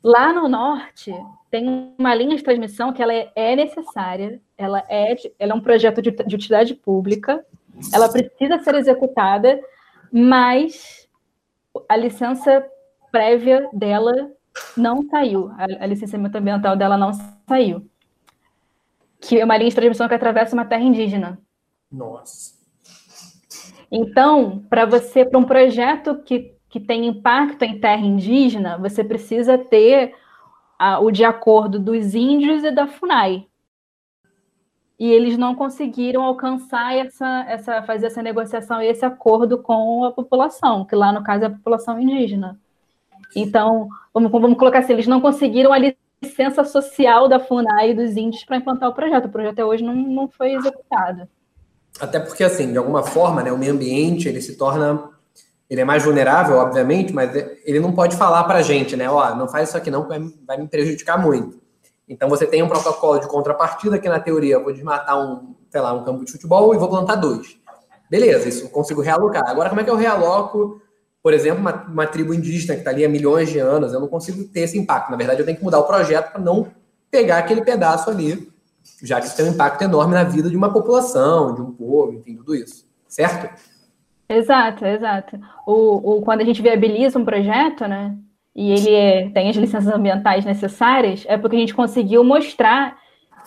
Lá no norte, tem uma linha de transmissão que ela é, é necessária, ela é, ela é um projeto de, de utilidade pública, ela precisa ser executada, mas a licença prévia dela não saiu, a, a licenciamento ambiental dela não saiu. Que é uma linha de transmissão que atravessa uma terra indígena. Nossa. Então, para você, para um projeto que, que tem impacto em terra indígena, você precisa ter a, o de acordo dos índios e da FUNAI e eles não conseguiram alcançar essa, essa, fazer essa negociação e esse acordo com a população, que lá no caso é a população indígena. Então, vamos, vamos colocar assim, eles não conseguiram a licença social da FUNAI e dos índios para implantar o projeto. O projeto até hoje não, não foi executado. Até porque, assim, de alguma forma, né, o meio ambiente ele se torna. Ele é mais vulnerável, obviamente, mas ele não pode falar para a gente, né? Ó, não faz isso aqui não, vai, vai me prejudicar muito. Então você tem um protocolo de contrapartida que na teoria eu vou desmatar um, sei lá, um campo de futebol e vou plantar dois. Beleza, isso eu consigo realocar. Agora como é que eu realoco, por exemplo, uma, uma tribo indígena que está ali há milhões de anos? Eu não consigo ter esse impacto. Na verdade, eu tenho que mudar o projeto para não pegar aquele pedaço ali, já que isso tem um impacto enorme na vida de uma população, de um povo, enfim, tudo isso. Certo? Exato, exato. O, o, quando a gente viabiliza um projeto, né, e ele é, tem as licenças ambientais necessárias, é porque a gente conseguiu mostrar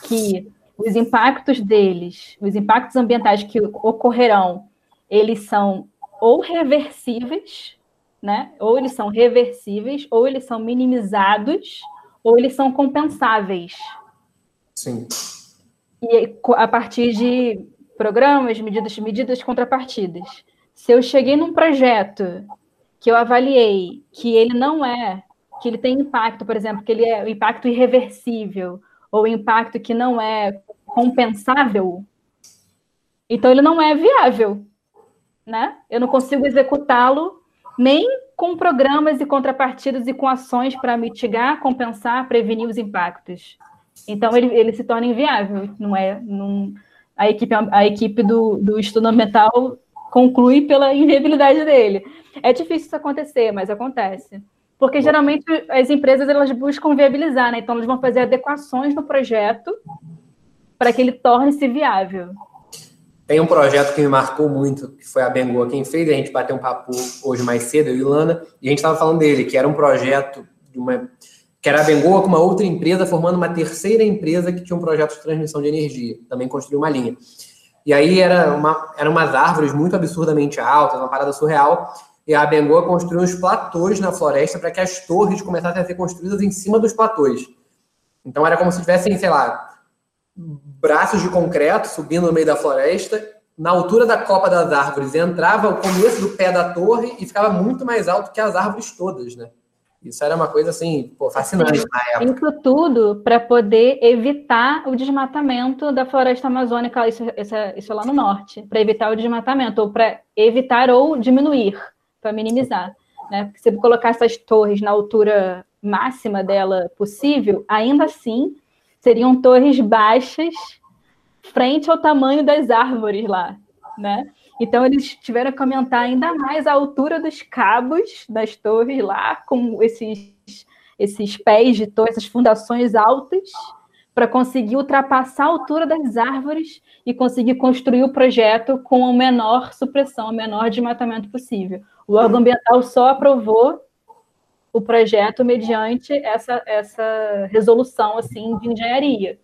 que os impactos deles, os impactos ambientais que ocorrerão, eles são ou reversíveis, né? Ou eles são reversíveis, ou eles são minimizados, ou eles são compensáveis. Sim. E a partir de programas, medidas, medidas contrapartidas. Se eu cheguei num projeto que eu avaliei que ele não é, que ele tem impacto, por exemplo, que ele é o impacto irreversível, ou impacto que não é compensável, então ele não é viável, né? Eu não consigo executá-lo nem com programas e contrapartidas e com ações para mitigar, compensar, prevenir os impactos. Então ele, ele se torna inviável, não é? Não, a equipe, a equipe do, do estudo ambiental conclui pela inviabilidade dele. É difícil isso acontecer, mas acontece. Porque geralmente as empresas elas buscam viabilizar, né? Então elas vão fazer adequações no projeto para que ele torne-se viável. Tem um projeto que me marcou muito, que foi a Bengoa quem fez, a gente bateu um papo hoje mais cedo, eu e Ilana, e a gente estava falando dele, que era um projeto de uma. que era a Bengoa com uma outra empresa, formando uma terceira empresa que tinha um projeto de transmissão de energia, também construiu uma linha. E aí era uma, eram umas árvores muito absurdamente altas, uma parada surreal, e a Bengoa construiu uns platôs na floresta para que as torres começassem a ser construídas em cima dos platôs. Então era como se tivessem, sei lá, braços de concreto subindo no meio da floresta. Na altura da copa das árvores entrava o começo do pé da torre e ficava muito mais alto que as árvores todas, né? Isso era uma coisa assim, pô, fascinante na época. Isso tudo para poder evitar o desmatamento da floresta amazônica, isso, isso, isso é lá no norte, para evitar o desmatamento, ou para evitar ou diminuir para minimizar. Né? Porque se colocar essas torres na altura máxima dela possível, ainda assim seriam torres baixas frente ao tamanho das árvores lá, né? Então eles tiveram que aumentar ainda mais a altura dos cabos das torres lá, com esses esses pés de torre, essas fundações altas, para conseguir ultrapassar a altura das árvores e conseguir construir o projeto com a menor supressão, o menor desmatamento possível. O órgão ambiental só aprovou o projeto mediante essa, essa resolução assim de engenharia.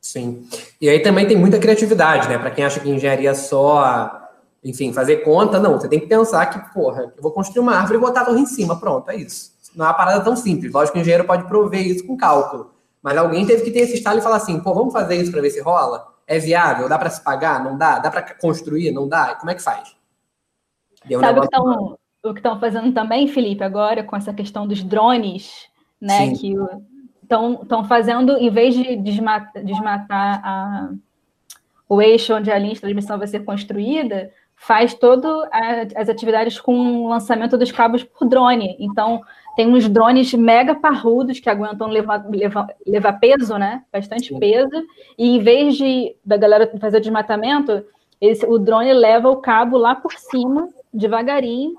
Sim. E aí também tem muita criatividade, né? Para quem acha que engenharia é só, enfim, fazer conta, não. Você tem que pensar que, porra, eu vou construir uma árvore e botar a torre em cima, pronto, é isso. Não é uma parada tão simples. Lógico que o engenheiro pode prover isso com cálculo. Mas alguém teve que ter esse estalo e falar assim, pô, vamos fazer isso para ver se rola? É viável? Dá para se pagar? Não dá? Dá para construir? Não dá? Como é que faz? Deu Sabe um o que estão fazendo também, Felipe, agora com essa questão dos drones, né? Sim. Que estão fazendo, em vez de desmatar, desmatar a, o eixo onde a linha de transmissão vai ser construída, faz todas as atividades com o lançamento dos cabos por drone. Então, tem uns drones mega parrudos que aguentam levar, levar, levar peso, né? Bastante Sim. peso. E em vez de da galera fazer o desmatamento, esse, o drone leva o cabo lá por cima, devagarinho,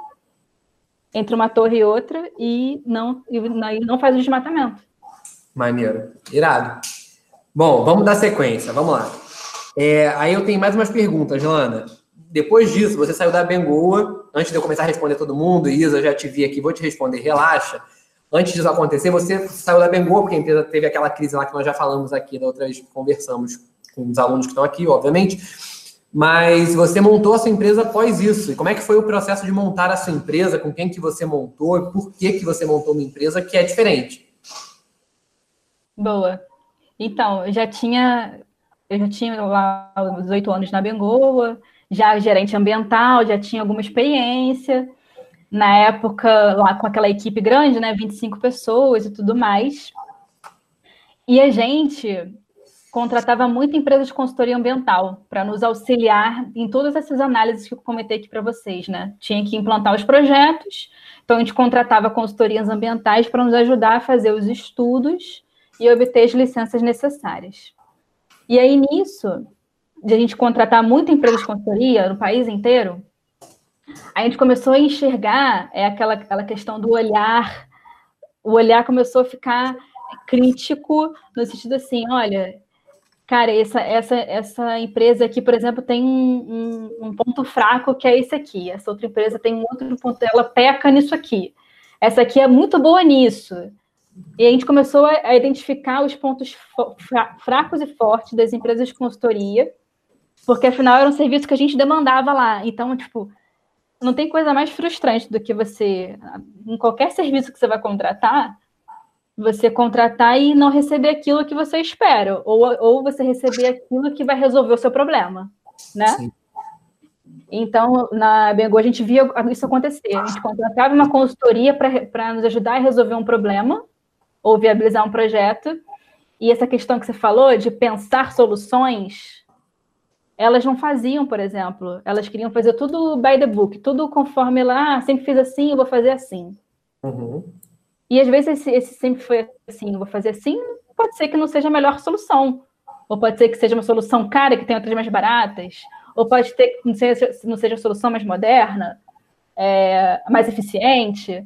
entre uma torre e outra, e não, e não faz o desmatamento. Maneiro. Irado. Bom, vamos dar sequência. Vamos lá. É, aí eu tenho mais umas perguntas, Lana. Depois disso, você saiu da Bengoa. Antes de eu começar a responder todo mundo, Isa, já te vi aqui, vou te responder, relaxa. Antes disso acontecer, você saiu da Bengoa, porque a empresa teve aquela crise lá que nós já falamos aqui, da outra vez conversamos com os alunos que estão aqui, obviamente. Mas você montou a sua empresa após isso. E como é que foi o processo de montar a sua empresa? Com quem que você montou? E por que, que você montou uma empresa que é diferente? Boa. Então, eu já tinha, eu já tinha lá 18 anos na Bengoa, já gerente ambiental, já tinha alguma experiência. Na época, lá com aquela equipe grande, né? 25 pessoas e tudo mais. E a gente contratava muita empresa de consultoria ambiental para nos auxiliar em todas essas análises que eu comentei aqui para vocês, né? Tinha que implantar os projetos, então a gente contratava consultorias ambientais para nos ajudar a fazer os estudos e obter as licenças necessárias. E aí nisso, de a gente contratar muita empresa de consultoria no país inteiro, a gente começou a enxergar é aquela, aquela questão do olhar, o olhar começou a ficar crítico no sentido assim, olha, cara, essa, essa, essa empresa aqui, por exemplo, tem um, um, ponto fraco que é esse aqui. Essa outra empresa tem um outro ponto, ela peca nisso aqui. Essa aqui é muito boa nisso. E a gente começou a, a identificar os pontos fracos e fortes das empresas de consultoria, porque afinal era um serviço que a gente demandava lá. Então, tipo, não tem coisa mais frustrante do que você, em qualquer serviço que você vai contratar, você contratar e não receber aquilo que você espera, ou, ou você receber aquilo que vai resolver o seu problema, né? Sim. Então, na Bengo, a gente via isso acontecer. A gente contratava uma consultoria para nos ajudar a resolver um problema ou viabilizar um projeto. E essa questão que você falou de pensar soluções, elas não faziam, por exemplo. Elas queriam fazer tudo by the book, tudo conforme lá, ah, sempre fiz assim, eu vou fazer assim. Uhum. E às vezes esse, esse sempre foi assim, eu vou fazer assim, pode ser que não seja a melhor solução. Ou pode ser que seja uma solução cara, que tenha outras mais baratas ou pode ter que não seja, não seja a solução mais moderna, é, mais eficiente.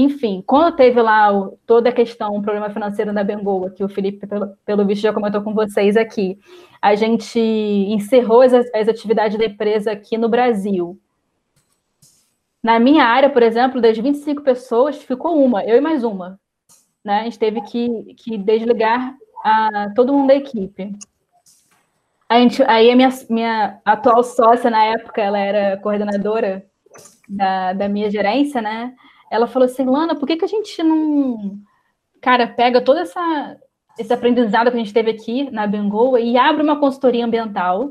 Enfim, quando teve lá o, toda a questão, o problema financeiro da Bengoa, que o Felipe, pelo, pelo visto, já comentou com vocês aqui, a gente encerrou as, as atividades da empresa aqui no Brasil. Na minha área, por exemplo, das 25 pessoas, ficou uma, eu e mais uma. Né? A gente teve que, que desligar a, todo mundo da equipe. A gente, aí a minha, minha atual sócia na época, ela era coordenadora da, da minha gerência, né? Ela falou assim, Lana, por que, que a gente não, cara, pega toda essa esse aprendizado que a gente teve aqui na Bengoa e abre uma consultoria ambiental,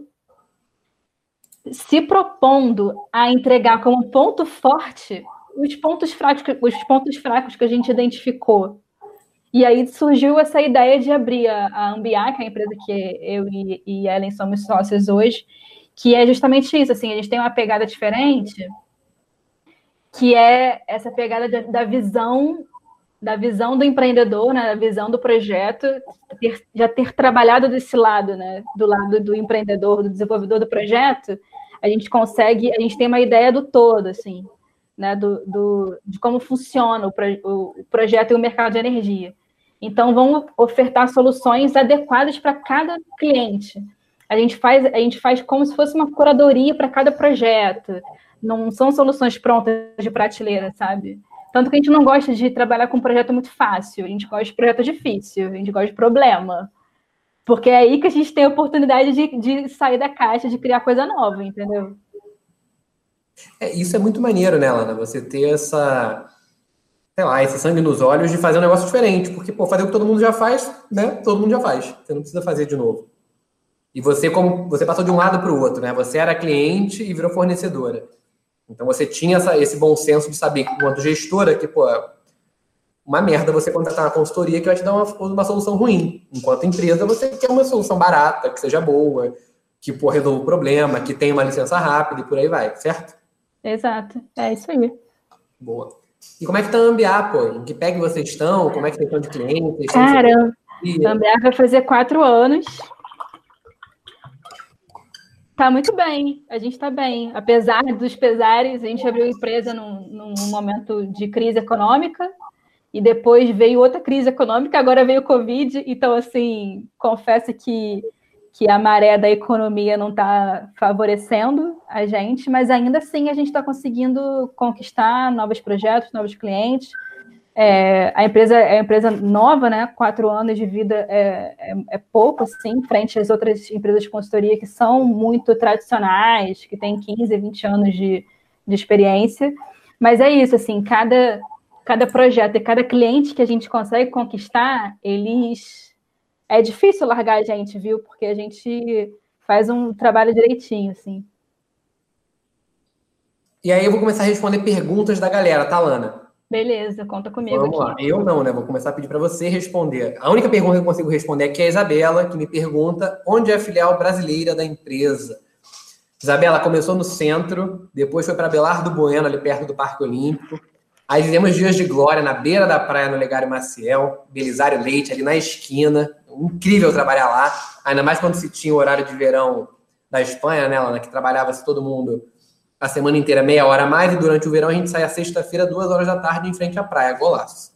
se propondo a entregar como ponto forte os pontos fracos, os pontos fracos que a gente identificou. E aí surgiu essa ideia de abrir a, a Ambiar, que é a empresa que eu e, e Ellen somos sócios hoje, que é justamente isso, assim, a gente tem uma pegada diferente, que é essa pegada da visão da visão do empreendedor, né, da visão do projeto, ter, já ter trabalhado desse lado, né, do lado do empreendedor, do desenvolvedor do projeto, a gente consegue, a gente tem uma ideia do todo, assim, né, do, do de como funciona o, o, o projeto e o mercado de energia. Então, vamos ofertar soluções adequadas para cada cliente. A gente faz, a gente faz como se fosse uma curadoria para cada projeto. Não são soluções prontas de prateleira, sabe? Tanto que a gente não gosta de trabalhar com um projeto muito fácil, a gente gosta de projeto difícil, a gente gosta de problema. Porque é aí que a gente tem a oportunidade de, de sair da caixa, de criar coisa nova, entendeu? É, isso é muito maneiro, né, Lana? Você ter essa, sei lá, esse sangue nos olhos de fazer um negócio diferente. Porque, pô, fazer o que todo mundo já faz, né? Todo mundo já faz. Você não precisa fazer de novo. E você, como você passou de um lado para o outro, né? Você era cliente e virou fornecedora. Então você tinha essa, esse bom senso de saber que, enquanto gestora, que, pô, uma merda você contratar uma consultoria que vai te dar uma, uma solução ruim. Enquanto empresa, você quer uma solução barata, que seja boa, que pô, resolva o problema, que tenha uma licença rápida e por aí vai, certo? Exato. É isso aí. Boa. E como é que tá a Ambiá, pô? Em que que vocês estão? Como é que vocês estão de clientes? Cara, a Ambiá vai fazer quatro anos. Tá muito bem, a gente está bem. Apesar dos pesares, a gente abriu a empresa num, num momento de crise econômica e depois veio outra crise econômica, agora veio o Covid. Então, assim, confesso que que a maré da economia não está favorecendo a gente, mas ainda assim a gente está conseguindo conquistar novos projetos, novos clientes. É, a empresa é empresa nova, né? Quatro anos de vida é, é, é, pouco, assim, frente às outras empresas de consultoria que são muito tradicionais, que têm 15, 20 anos de, de experiência. Mas é isso, assim, cada, cada projeto e cada cliente que a gente consegue conquistar, eles é difícil largar a gente, viu? Porque a gente faz um trabalho direitinho, assim. E aí eu vou começar a responder perguntas da galera, tá, Lana? Beleza, conta comigo Vamos aqui. Lá. Eu não, né? Vou começar a pedir para você responder. A única pergunta que eu consigo responder aqui é a Isabela, que me pergunta onde é a filial brasileira da empresa. Isabela começou no centro, depois foi para Belardo Bueno, ali perto do Parque Olímpico. Aí fizemos dias de glória na beira da praia no Legário Maciel, Belisário Leite ali na esquina incrível trabalhar lá, ainda mais quando se tinha o horário de verão da Espanha, né, Lana, que trabalhava-se todo mundo a semana inteira meia hora a mais, e durante o verão a gente saía sexta-feira, duas horas da tarde, em frente à praia, golaço.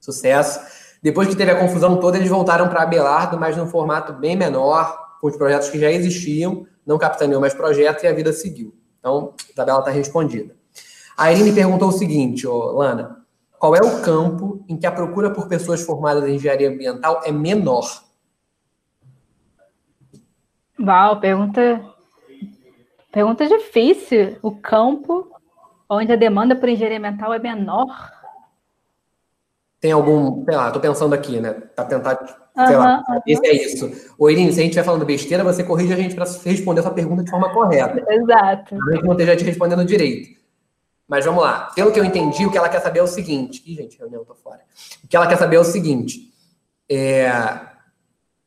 Sucesso. Depois que teve a confusão toda, eles voltaram para Abelardo, mas num formato bem menor, com os projetos que já existiam, não capitaneou mais projetos e a vida seguiu. Então, a tabela está respondida. A Irine perguntou o seguinte, oh, Lana, qual é o campo em que a procura por pessoas formadas em engenharia ambiental é menor? Uau, pergunta, pergunta difícil. O campo onde a demanda por engenharia ambiental é menor? Tem algum, sei lá, tô pensando aqui, né? Para tentar, sei lá, esse é isso. Ô, Irine, se a gente estiver falando besteira, você corrige a gente para responder a sua pergunta de forma correta. Exato. A gente não esteja te respondendo direito. Mas vamos lá. Pelo que eu entendi, o que ela quer saber é o seguinte. Ih, gente, reunião, tô fora. O que ela quer saber é o seguinte. É,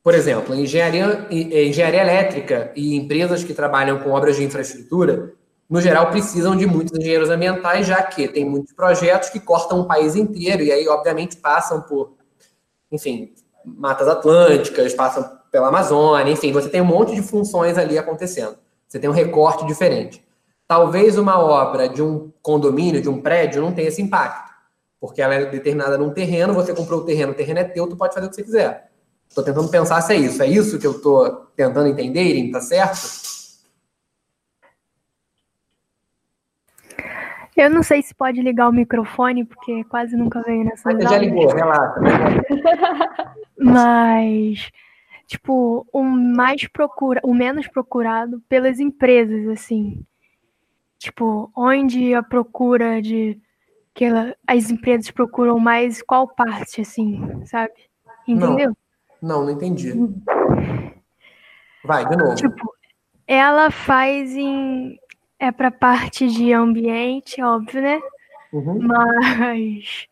por exemplo, engenharia, engenharia elétrica e empresas que trabalham com obras de infraestrutura, no geral, precisam de muitos engenheiros ambientais, já que tem muitos projetos que cortam o país inteiro e aí, obviamente, passam por, enfim, matas atlânticas, passam pela Amazônia, enfim, você tem um monte de funções ali acontecendo. Você tem um recorte diferente. Talvez uma obra de um condomínio, de um prédio, não tenha esse impacto, porque ela é determinada num terreno, você comprou o terreno, o terreno é teu, tu pode fazer o que você quiser. Estou tentando pensar se é isso. É isso que eu estou tentando entender, Irene, tá certo? Eu não sei se pode ligar o microfone, porque quase nunca veio nessa Você já ligou, relaxa. Mas, tipo, o mais procura, o menos procurado pelas empresas, assim. Tipo, onde a procura de que ela, as empresas procuram mais qual parte, assim, sabe? Entendeu? Não, não, não entendi. Vai, de novo. Tipo, ela faz em. É pra parte de ambiente, óbvio, né? Uhum. Mas.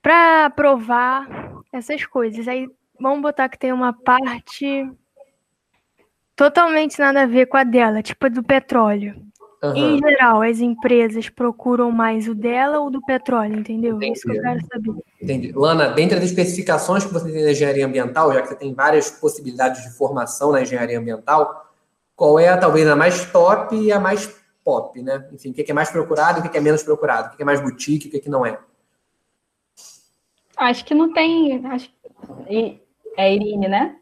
Pra provar essas coisas. Aí vamos botar que tem uma parte totalmente nada a ver com a dela, tipo a do petróleo. Uhum. Em geral, as empresas procuram mais o dela ou do petróleo, entendeu? É isso que eu quero saber. Entendi. Lana, dentre as especificações que você tem na engenharia ambiental, já que você tem várias possibilidades de formação na engenharia ambiental, qual é talvez a mais top e a mais pop, né? Enfim, o que é mais procurado e o que é menos procurado? O que é mais boutique e o que não é? Acho que não tem. Acho, é Irine, né?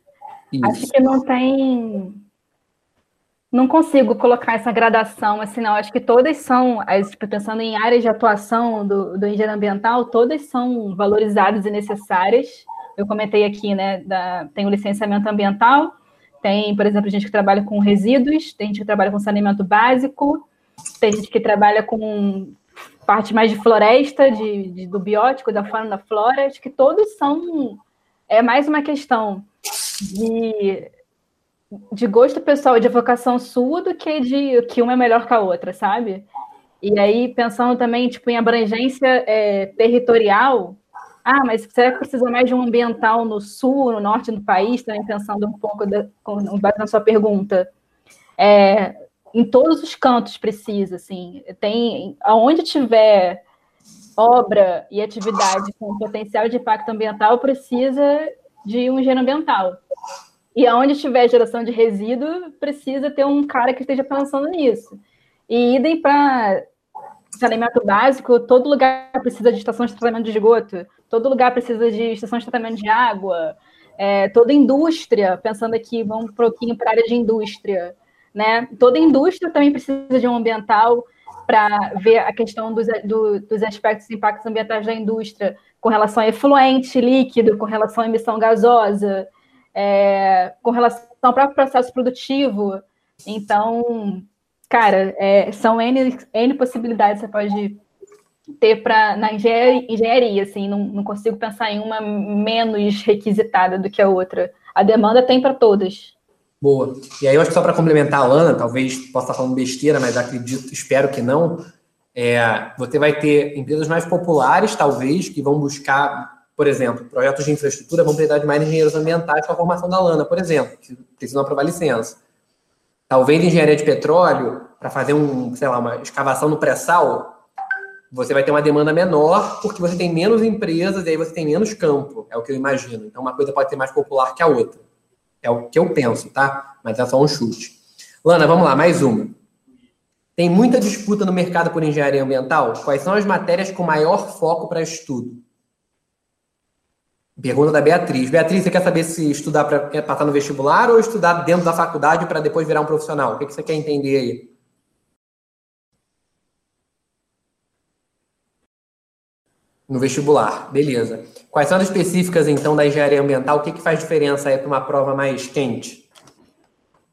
Isso. Acho que não tem não consigo colocar essa gradação assim, não. Acho que todas são, as, tipo, pensando em áreas de atuação do, do engenheiro ambiental, todas são valorizadas e necessárias. Eu comentei aqui, né? Da, tem o licenciamento ambiental, tem, por exemplo, gente que trabalha com resíduos, tem gente que trabalha com saneamento básico, tem gente que trabalha com parte mais de floresta, de, de do biótico, da fauna da flora. Acho que todos são. É mais uma questão de de gosto pessoal e de vocação sua do que de que uma é melhor que a outra, sabe? E aí, pensando também tipo, em abrangência é, territorial, ah, mas será que precisa mais de um ambiental no sul, no norte do país? Também pensando um pouco da, com base na sua pergunta. É, em todos os cantos precisa, assim, tem aonde tiver obra e atividade com potencial de impacto ambiental precisa de um engenheiro ambiental. E aonde tiver geração de resíduo, precisa ter um cara que esteja pensando nisso. E idem para saneamento básico, todo lugar precisa de estação de tratamento de esgoto, todo lugar precisa de estação de tratamento de água, é, toda indústria, pensando aqui, vamos um pouquinho para a área de indústria, né? Toda indústria também precisa de um ambiental para ver a questão dos, do, dos aspectos e impactos ambientais da indústria com relação a efluente, líquido, com relação à emissão gasosa, é, com relação ao próprio processo produtivo. Então, cara, é, são N, N possibilidades que você pode ter pra, na engenharia, engenharia assim, não, não consigo pensar em uma menos requisitada do que a outra. A demanda tem para todas. Boa. E aí, eu acho que só para complementar a Lana, talvez possa estar falando besteira, mas acredito, espero que não. É, você vai ter empresas mais populares, talvez, que vão buscar por exemplo, projetos de infraestrutura vão precisar de mais engenheiros ambientais com a formação da lana, por exemplo, que precisam aprovar licença. Talvez engenharia de petróleo, para fazer um, sei lá, uma escavação no pré-sal, você vai ter uma demanda menor, porque você tem menos empresas e aí você tem menos campo, é o que eu imagino. Então, uma coisa pode ser mais popular que a outra. É o que eu penso, tá? Mas é só um chute. Lana, vamos lá, mais uma. Tem muita disputa no mercado por engenharia ambiental? Quais são as matérias com maior foco para estudo? Pergunta da Beatriz. Beatriz, você quer saber se estudar para passar no vestibular ou estudar dentro da faculdade para depois virar um profissional? O que, que você quer entender aí? No vestibular, beleza. Quais são as específicas, então, da engenharia ambiental? O que, que faz diferença aí para uma prova mais quente?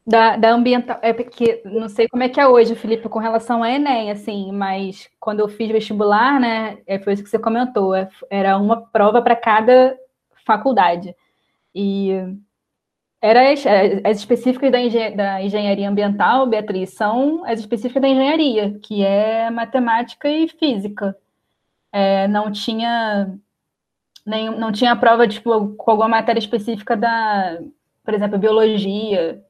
Da, da ambiental, é porque não sei como é que é hoje, Felipe, com relação a Enem, assim, mas quando eu fiz vestibular, né, é, foi isso que você comentou, é, era uma prova para cada faculdade. E era as, as específicas da, engen da engenharia ambiental, Beatriz, são as específicas da engenharia, que é matemática e física. É, não tinha nem, não tinha prova tipo, com alguma matéria específica da, por exemplo, biologia,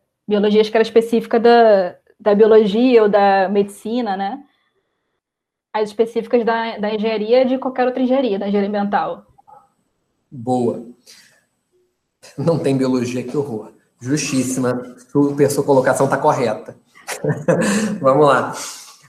acho que era específica da, da biologia ou da medicina, né? As específicas da, da engenharia de qualquer outra engenharia, da engenharia ambiental. Boa. Não tem biologia, que horror. Justíssima. Super, sua colocação está correta. Vamos lá.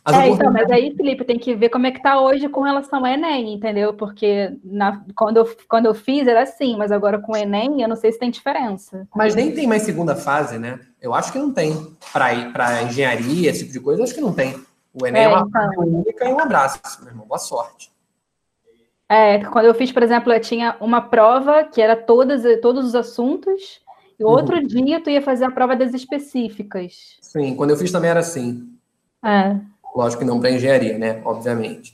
é, então, mas aí, Felipe, tem que ver como é que está hoje com relação ao Enem, entendeu? Porque na, quando, eu, quando eu fiz era assim, mas agora com o Enem eu não sei se tem diferença. Mas nem tem mais segunda fase, né? Eu acho que não tem. Para engenharia, esse tipo de coisa, eu acho que não tem. O Enem é, é uma então... única e um abraço, meu irmão. Boa sorte. É, quando eu fiz, por exemplo, eu tinha uma prova que era todas, todos os assuntos, e outro uhum. dia tu ia fazer a prova das específicas. Sim, quando eu fiz também era assim. É. Lógico que não para engenharia, né? Obviamente.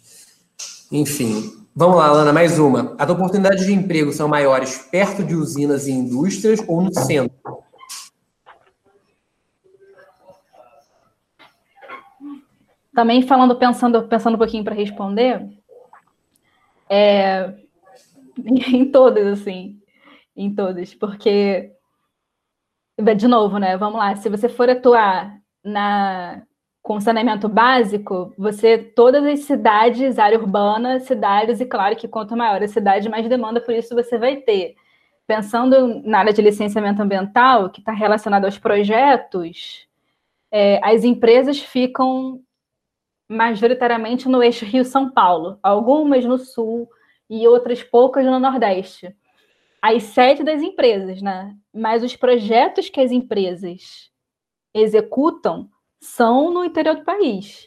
Enfim, vamos lá, Lana, mais uma. As oportunidades de emprego são maiores perto de usinas e indústrias ou no centro? Também falando, pensando, pensando um pouquinho para responder, é, em todas, assim, em todas, porque, de novo, né, vamos lá, se você for atuar na, com saneamento básico, você, todas as cidades, área urbana, cidades, e claro que quanto maior a cidade, mais demanda por isso você vai ter. Pensando na área de licenciamento ambiental, que está relacionado aos projetos, é, as empresas ficam majoritariamente no eixo Rio-São Paulo, algumas no sul e outras poucas no Nordeste. As sede das empresas, né? Mas os projetos que as empresas executam são no interior do país.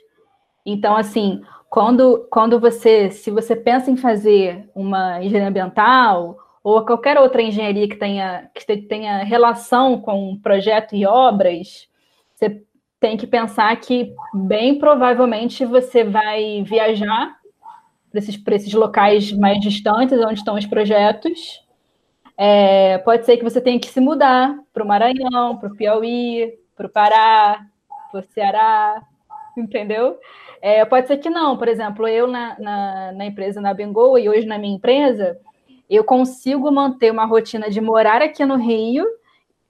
Então, assim, quando, quando você, se você pensa em fazer uma engenharia ambiental ou qualquer outra engenharia que tenha, que tenha relação com projeto e obras, você tem que pensar que bem provavelmente você vai viajar para esses, esses locais mais distantes, onde estão os projetos. É, pode ser que você tenha que se mudar para o Maranhão, para o Piauí, para o Pará, para o Ceará, entendeu? É, pode ser que não. Por exemplo, eu na, na, na empresa na Bengoa e hoje na minha empresa, eu consigo manter uma rotina de morar aqui no Rio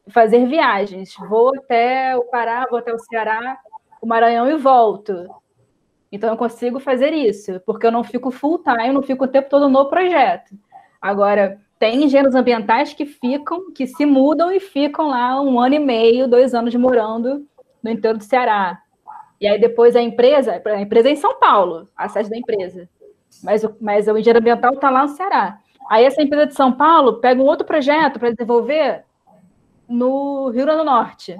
fazer viagens. Vou até o Pará, vou até o Ceará, o Maranhão e volto. Então eu consigo fazer isso, porque eu não fico full time, não fico o tempo todo no projeto. Agora, tem engenheiros ambientais que ficam, que se mudam e ficam lá um ano e meio, dois anos morando no interior do Ceará. E aí depois a empresa, a empresa é em São Paulo, a sede da empresa. Mas o, mas o engenheiro ambiental está lá no Ceará. Aí essa empresa de São Paulo pega um outro projeto para desenvolver no Rio Grande do Norte.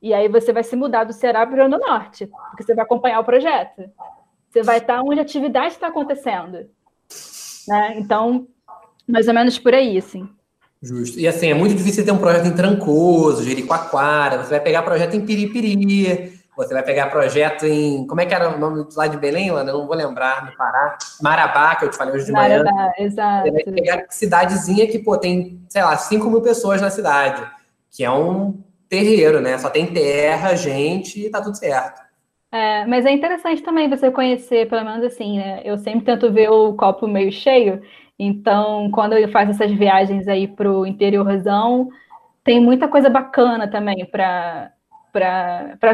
E aí você vai se mudar do Ceará para o Rio Grande do Norte, porque você vai acompanhar o projeto. Você vai estar onde a atividade está acontecendo. Né? Então, mais ou menos por aí, assim. Justo. E assim, é muito difícil ter um projeto em Trancoso, Jericoacoara, você vai pegar projeto em Piripiri, você vai pegar projeto em. Como é que era o nome lá de Belém, Lana? Eu não vou lembrar, no Pará. Marabá, que eu te falei hoje de Marabá, manhã. Marabá, exato. Você vai pegar cidadezinha que, pô, tem, sei lá, 5 mil pessoas na cidade, que é um terreiro, né? Só tem terra, gente e tá tudo certo. É, mas é interessante também você conhecer, pelo menos assim, né? Eu sempre tento ver o copo meio cheio. Então, quando eu faço essas viagens aí para o interiorzão, tem muita coisa bacana também para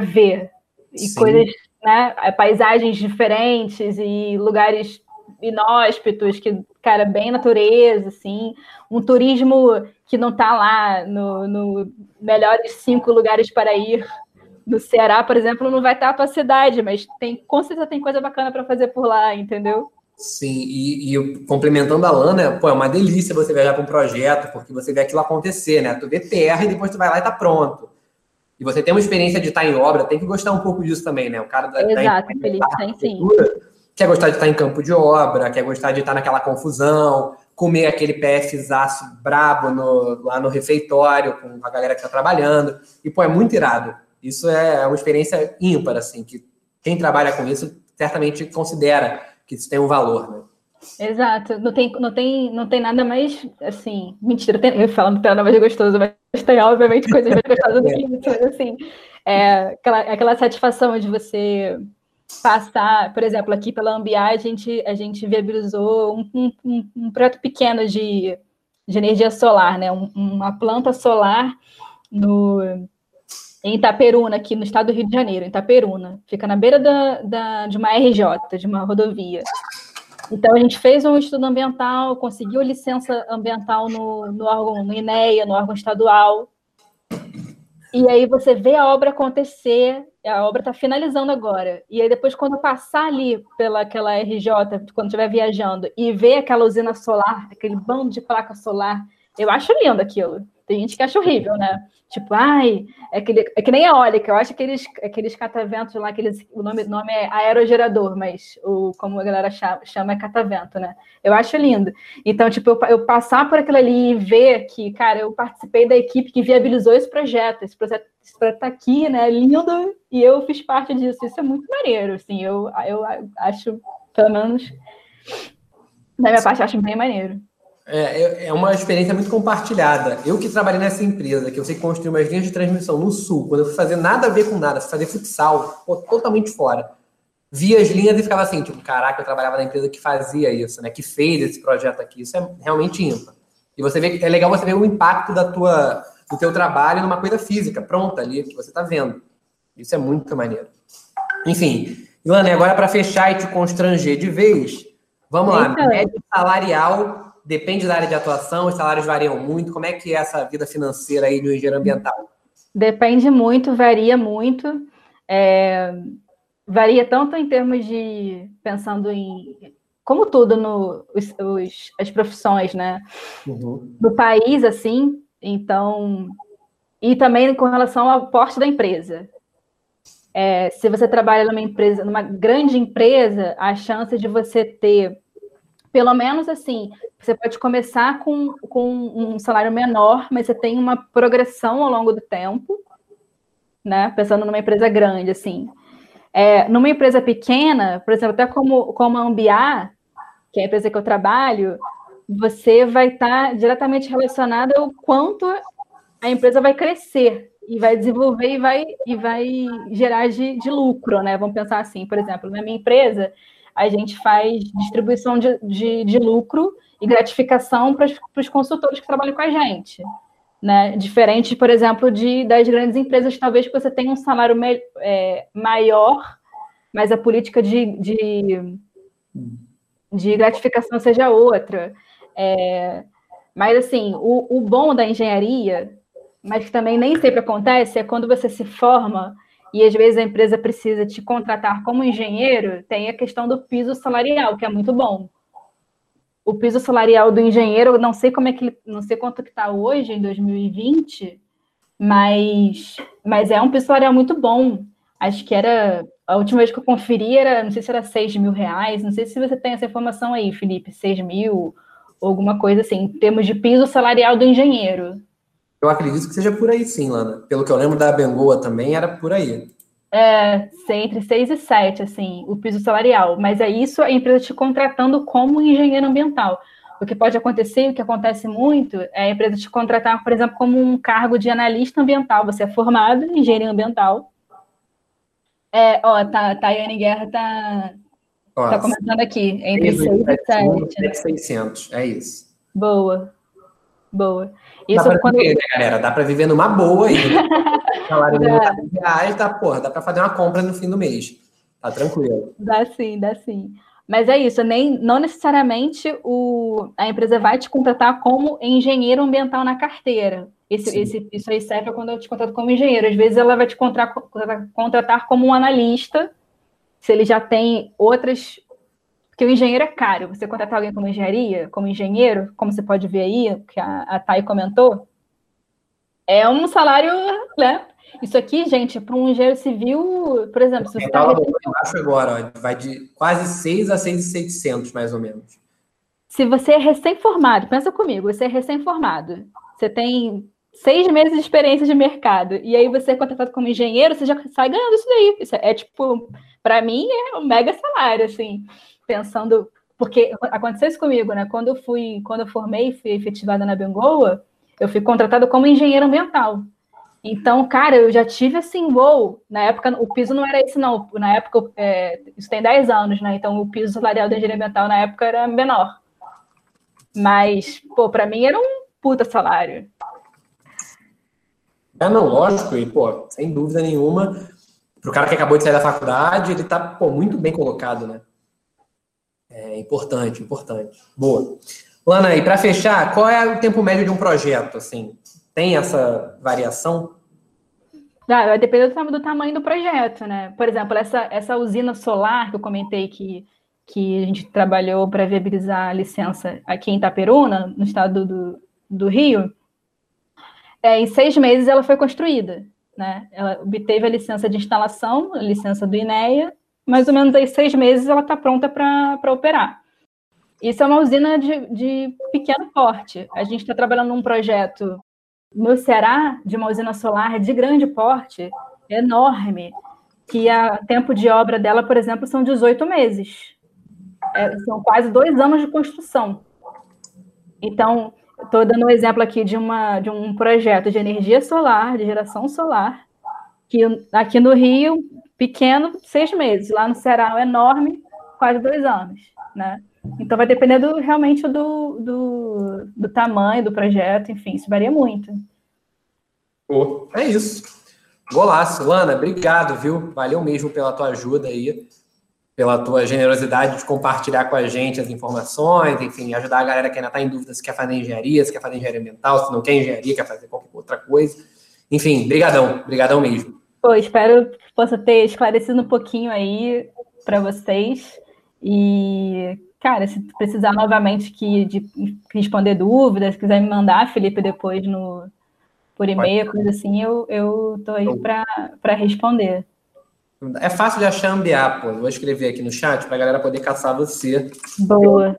ver. E Sim. coisas, né? Paisagens diferentes e lugares inóspitos, que, cara, bem natureza, assim. Um turismo que não está lá no, no melhores cinco lugares para ir. No Ceará, por exemplo, não vai estar a tua cidade, mas tem, com certeza tem coisa bacana para fazer por lá, entendeu? Sim, e, e, complementando a Lana, pô, é uma delícia você viajar para um projeto, porque você vê aquilo acontecer, né? Tu vê terra e depois tu vai lá e tá pronto. E você tem uma experiência de estar em obra, tem que gostar um pouco disso também, né? O cara da, Exato, da Felipe, tem sim. Quer gostar de estar em campo de obra, quer gostar de estar naquela confusão, comer aquele PFzaço brabo no, lá no refeitório com a galera que está trabalhando. E, pô, é muito irado. Isso é uma experiência ímpar, assim, que quem trabalha com isso certamente considera que isso tem um valor, né? Exato, não tem, não tem, não tem nada mais assim, mentira, tem, eu falo não tem nada mais gostoso, mas tem obviamente coisas mais gostosas do que isso, mas assim, é, aquela, aquela satisfação de você passar, por exemplo, aqui pela Ambiá, a gente, a gente viabilizou um, um, um projeto pequeno de, de energia solar, né? Um, uma planta solar no, em Itaperuna, aqui no estado do Rio de Janeiro, em Itaperuna. Fica na beira da, da, de uma RJ, de uma rodovia. Então, a gente fez um estudo ambiental, conseguiu licença ambiental no, no órgão, no INEA, no órgão estadual. E aí você vê a obra acontecer, a obra está finalizando agora. E aí depois, quando passar ali pela aquela RJ, quando estiver viajando, e ver aquela usina solar, aquele bando de placa solar, eu acho lindo aquilo. Tem gente que acha horrível, né? Tipo, ai, é que, é que nem a eólica, eu acho aqueles, aqueles cataventos lá, aqueles, o nome, nome é aerogerador, mas o, como a galera chama, chama é catavento, né? Eu acho lindo. Então, tipo, eu, eu passar por aquilo ali e ver que, cara, eu participei da equipe que viabilizou esse projeto, esse projeto, esse projeto tá aqui, né? Lindo, e eu fiz parte disso. Isso é muito maneiro, assim, eu, eu acho, pelo menos, da minha parte, acho bem maneiro. É, é, é uma experiência muito compartilhada. Eu que trabalhei nessa empresa, que eu sei construir umas linhas de transmissão no sul, quando eu fui fazer nada a ver com nada, fui fazer futsal, pô, totalmente fora. Via as linhas e ficava assim, tipo, caraca, eu trabalhava na empresa que fazia isso, né? Que fez esse projeto aqui. Isso é realmente ímpar. E você vê que é legal você ver o impacto da tua, do teu trabalho numa coisa física, pronta ali, que você está vendo. Isso é muito maneiro. Enfim, Ilana, agora para fechar e te constranger de vez, vamos Eita. lá, média salarial Depende da área de atuação, os salários variam muito. Como é que é essa vida financeira aí do engenheiro ambiental? Depende muito, varia muito. É, varia tanto em termos de pensando em como tudo no os, os, as profissões, né? Uhum. Do país, assim. Então, e também com relação ao porte da empresa. É, se você trabalha numa empresa, numa grande empresa, a chance de você ter pelo menos assim, você pode começar com, com um salário menor, mas você tem uma progressão ao longo do tempo, né? Pensando numa empresa grande, assim. É, numa empresa pequena, por exemplo, até como, como a Ambiá, que é a empresa que eu trabalho, você vai estar diretamente relacionado ao quanto a empresa vai crescer e vai desenvolver e vai, e vai gerar de, de lucro, né? Vamos pensar assim, por exemplo, na minha empresa, a gente faz distribuição de, de, de lucro e gratificação para os consultores que trabalham com a gente. Né? Diferente, por exemplo, de, das grandes empresas, talvez você tenha um salário me, é, maior, mas a política de, de, de gratificação seja outra. É, mas, assim, o, o bom da engenharia, mas que também nem sempre acontece, é quando você se forma e às vezes a empresa precisa te contratar como engenheiro, tem a questão do piso salarial, que é muito bom. O piso salarial do engenheiro, não sei como é que não sei quanto que está hoje em 2020, mas, mas é um piso salarial muito bom. Acho que era a última vez que eu conferi era, não sei se era 6 mil reais, não sei se você tem essa informação aí, Felipe, 6 mil, alguma coisa assim, em termos de piso salarial do engenheiro. Eu acredito que seja por aí, sim, Lana. Pelo que eu lembro da Bengoa também, era por aí. É, entre 6 e 7, assim, o piso salarial. Mas é isso a empresa te contratando como engenheiro ambiental. O que pode acontecer, o que acontece muito, é a empresa te contratar, por exemplo, como um cargo de analista ambiental. Você é formado em engenharia ambiental. É, ó, tá, Tayane Guerra tá, tá comentando aqui, entre 6 e 7. 600, é isso. Boa, boa. Isso dá pra quando... viver, né, galera? Dá para viver numa boa aí. Né? salário tá reais, tá, porra, dá para fazer uma compra no fim do mês. Tá tranquilo. Dá sim, dá sim. Mas é isso, nem, não necessariamente o, a empresa vai te contratar como engenheiro ambiental na carteira. Esse, esse, isso aí serve quando eu te contrato como engenheiro. Às vezes ela vai te contratar, contratar como um analista, se ele já tem outras Porque o engenheiro é caro. Você contratar alguém como engenharia, como engenheiro, como você pode ver aí, que a, a Thay comentou, é um salário, né? Isso aqui, gente, para um engenheiro civil, por exemplo, se você está. embaixo agora, ó, vai de quase 6 a 6,600, mais ou menos. Se você é recém-formado, pensa comigo, você é recém-formado, você tem seis meses de experiência de mercado, e aí você é contratado como engenheiro, você já sai ganhando isso daí. Isso é tipo, para mim, é um mega salário, assim, pensando. Porque aconteceu isso comigo, né? Quando eu fui, quando eu formei fui efetivada na Bengoa, eu fui contratada como engenheiro ambiental. Então, cara, eu já tive assim, uou, na época o piso não era esse, não. Na época, é, isso tem 10 anos, né? Então o piso salarial da engenharia ambiental na época era menor. Mas, pô, para mim era um puta salário. É, não, lógico, e, pô, sem dúvida nenhuma, pro cara que acabou de sair da faculdade, ele tá, pô, muito bem colocado, né? É importante, importante. Boa. Lana, e para fechar, qual é o tempo médio de um projeto, assim? Tem essa variação? Ah, vai depender do, tamanho do projeto, né? Por exemplo, essa, essa usina solar que eu comentei que, que a gente trabalhou para viabilizar a licença aqui em Itaperuna, no estado do, do Rio, é, em seis meses ela foi construída. Né? Ela obteve a licença de instalação, a licença do INEA, mais ou menos aí seis meses ela está pronta para operar. Isso é uma usina de, de pequeno porte. A gente está trabalhando num projeto no Ceará, de uma usina solar de grande porte, enorme, que o tempo de obra dela, por exemplo, são 18 meses. É, são quase dois anos de construção. Então, estou dando um exemplo aqui de, uma, de um projeto de energia solar, de geração solar, que aqui no Rio, pequeno, seis meses. Lá no Ceará, enorme, quase dois anos, né? Então vai depender do, realmente do, do, do, tamanho do projeto, enfim, isso varia muito. Pô, é isso. Golaço. Lana, obrigado, viu? Valeu mesmo pela tua ajuda aí, pela tua generosidade de compartilhar com a gente as informações, enfim, ajudar a galera que ainda está em dúvida se quer fazer engenharia, se quer fazer engenharia ambiental, se não quer engenharia, quer fazer qualquer outra coisa. Enfim, brigadão, brigadão mesmo. Pô, espero que possa ter esclarecido um pouquinho aí para vocês. E Cara, se precisar novamente que, de responder dúvidas, quiser me mandar, Felipe, depois no, por e-mail, coisa assim, eu, eu tô aí para responder. É fácil de achar Ambiá, pô. Vou escrever aqui no chat para a galera poder caçar você. Boa.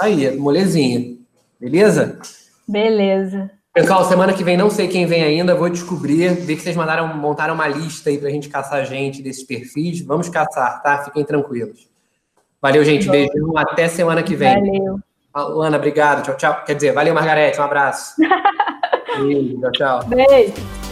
Aí, molezinha. Beleza? Beleza. Pessoal, semana que vem não sei quem vem ainda, vou descobrir, ver que vocês mandaram, montaram uma lista aí para a gente caçar gente desses perfis. Vamos caçar, tá? Fiquem tranquilos. Valeu, gente. Beijo. Até semana que vem. Valeu. Ana, obrigado. Tchau, tchau. Quer dizer, valeu, Margarete. Um abraço. Beijo, tchau, tchau. Beijo.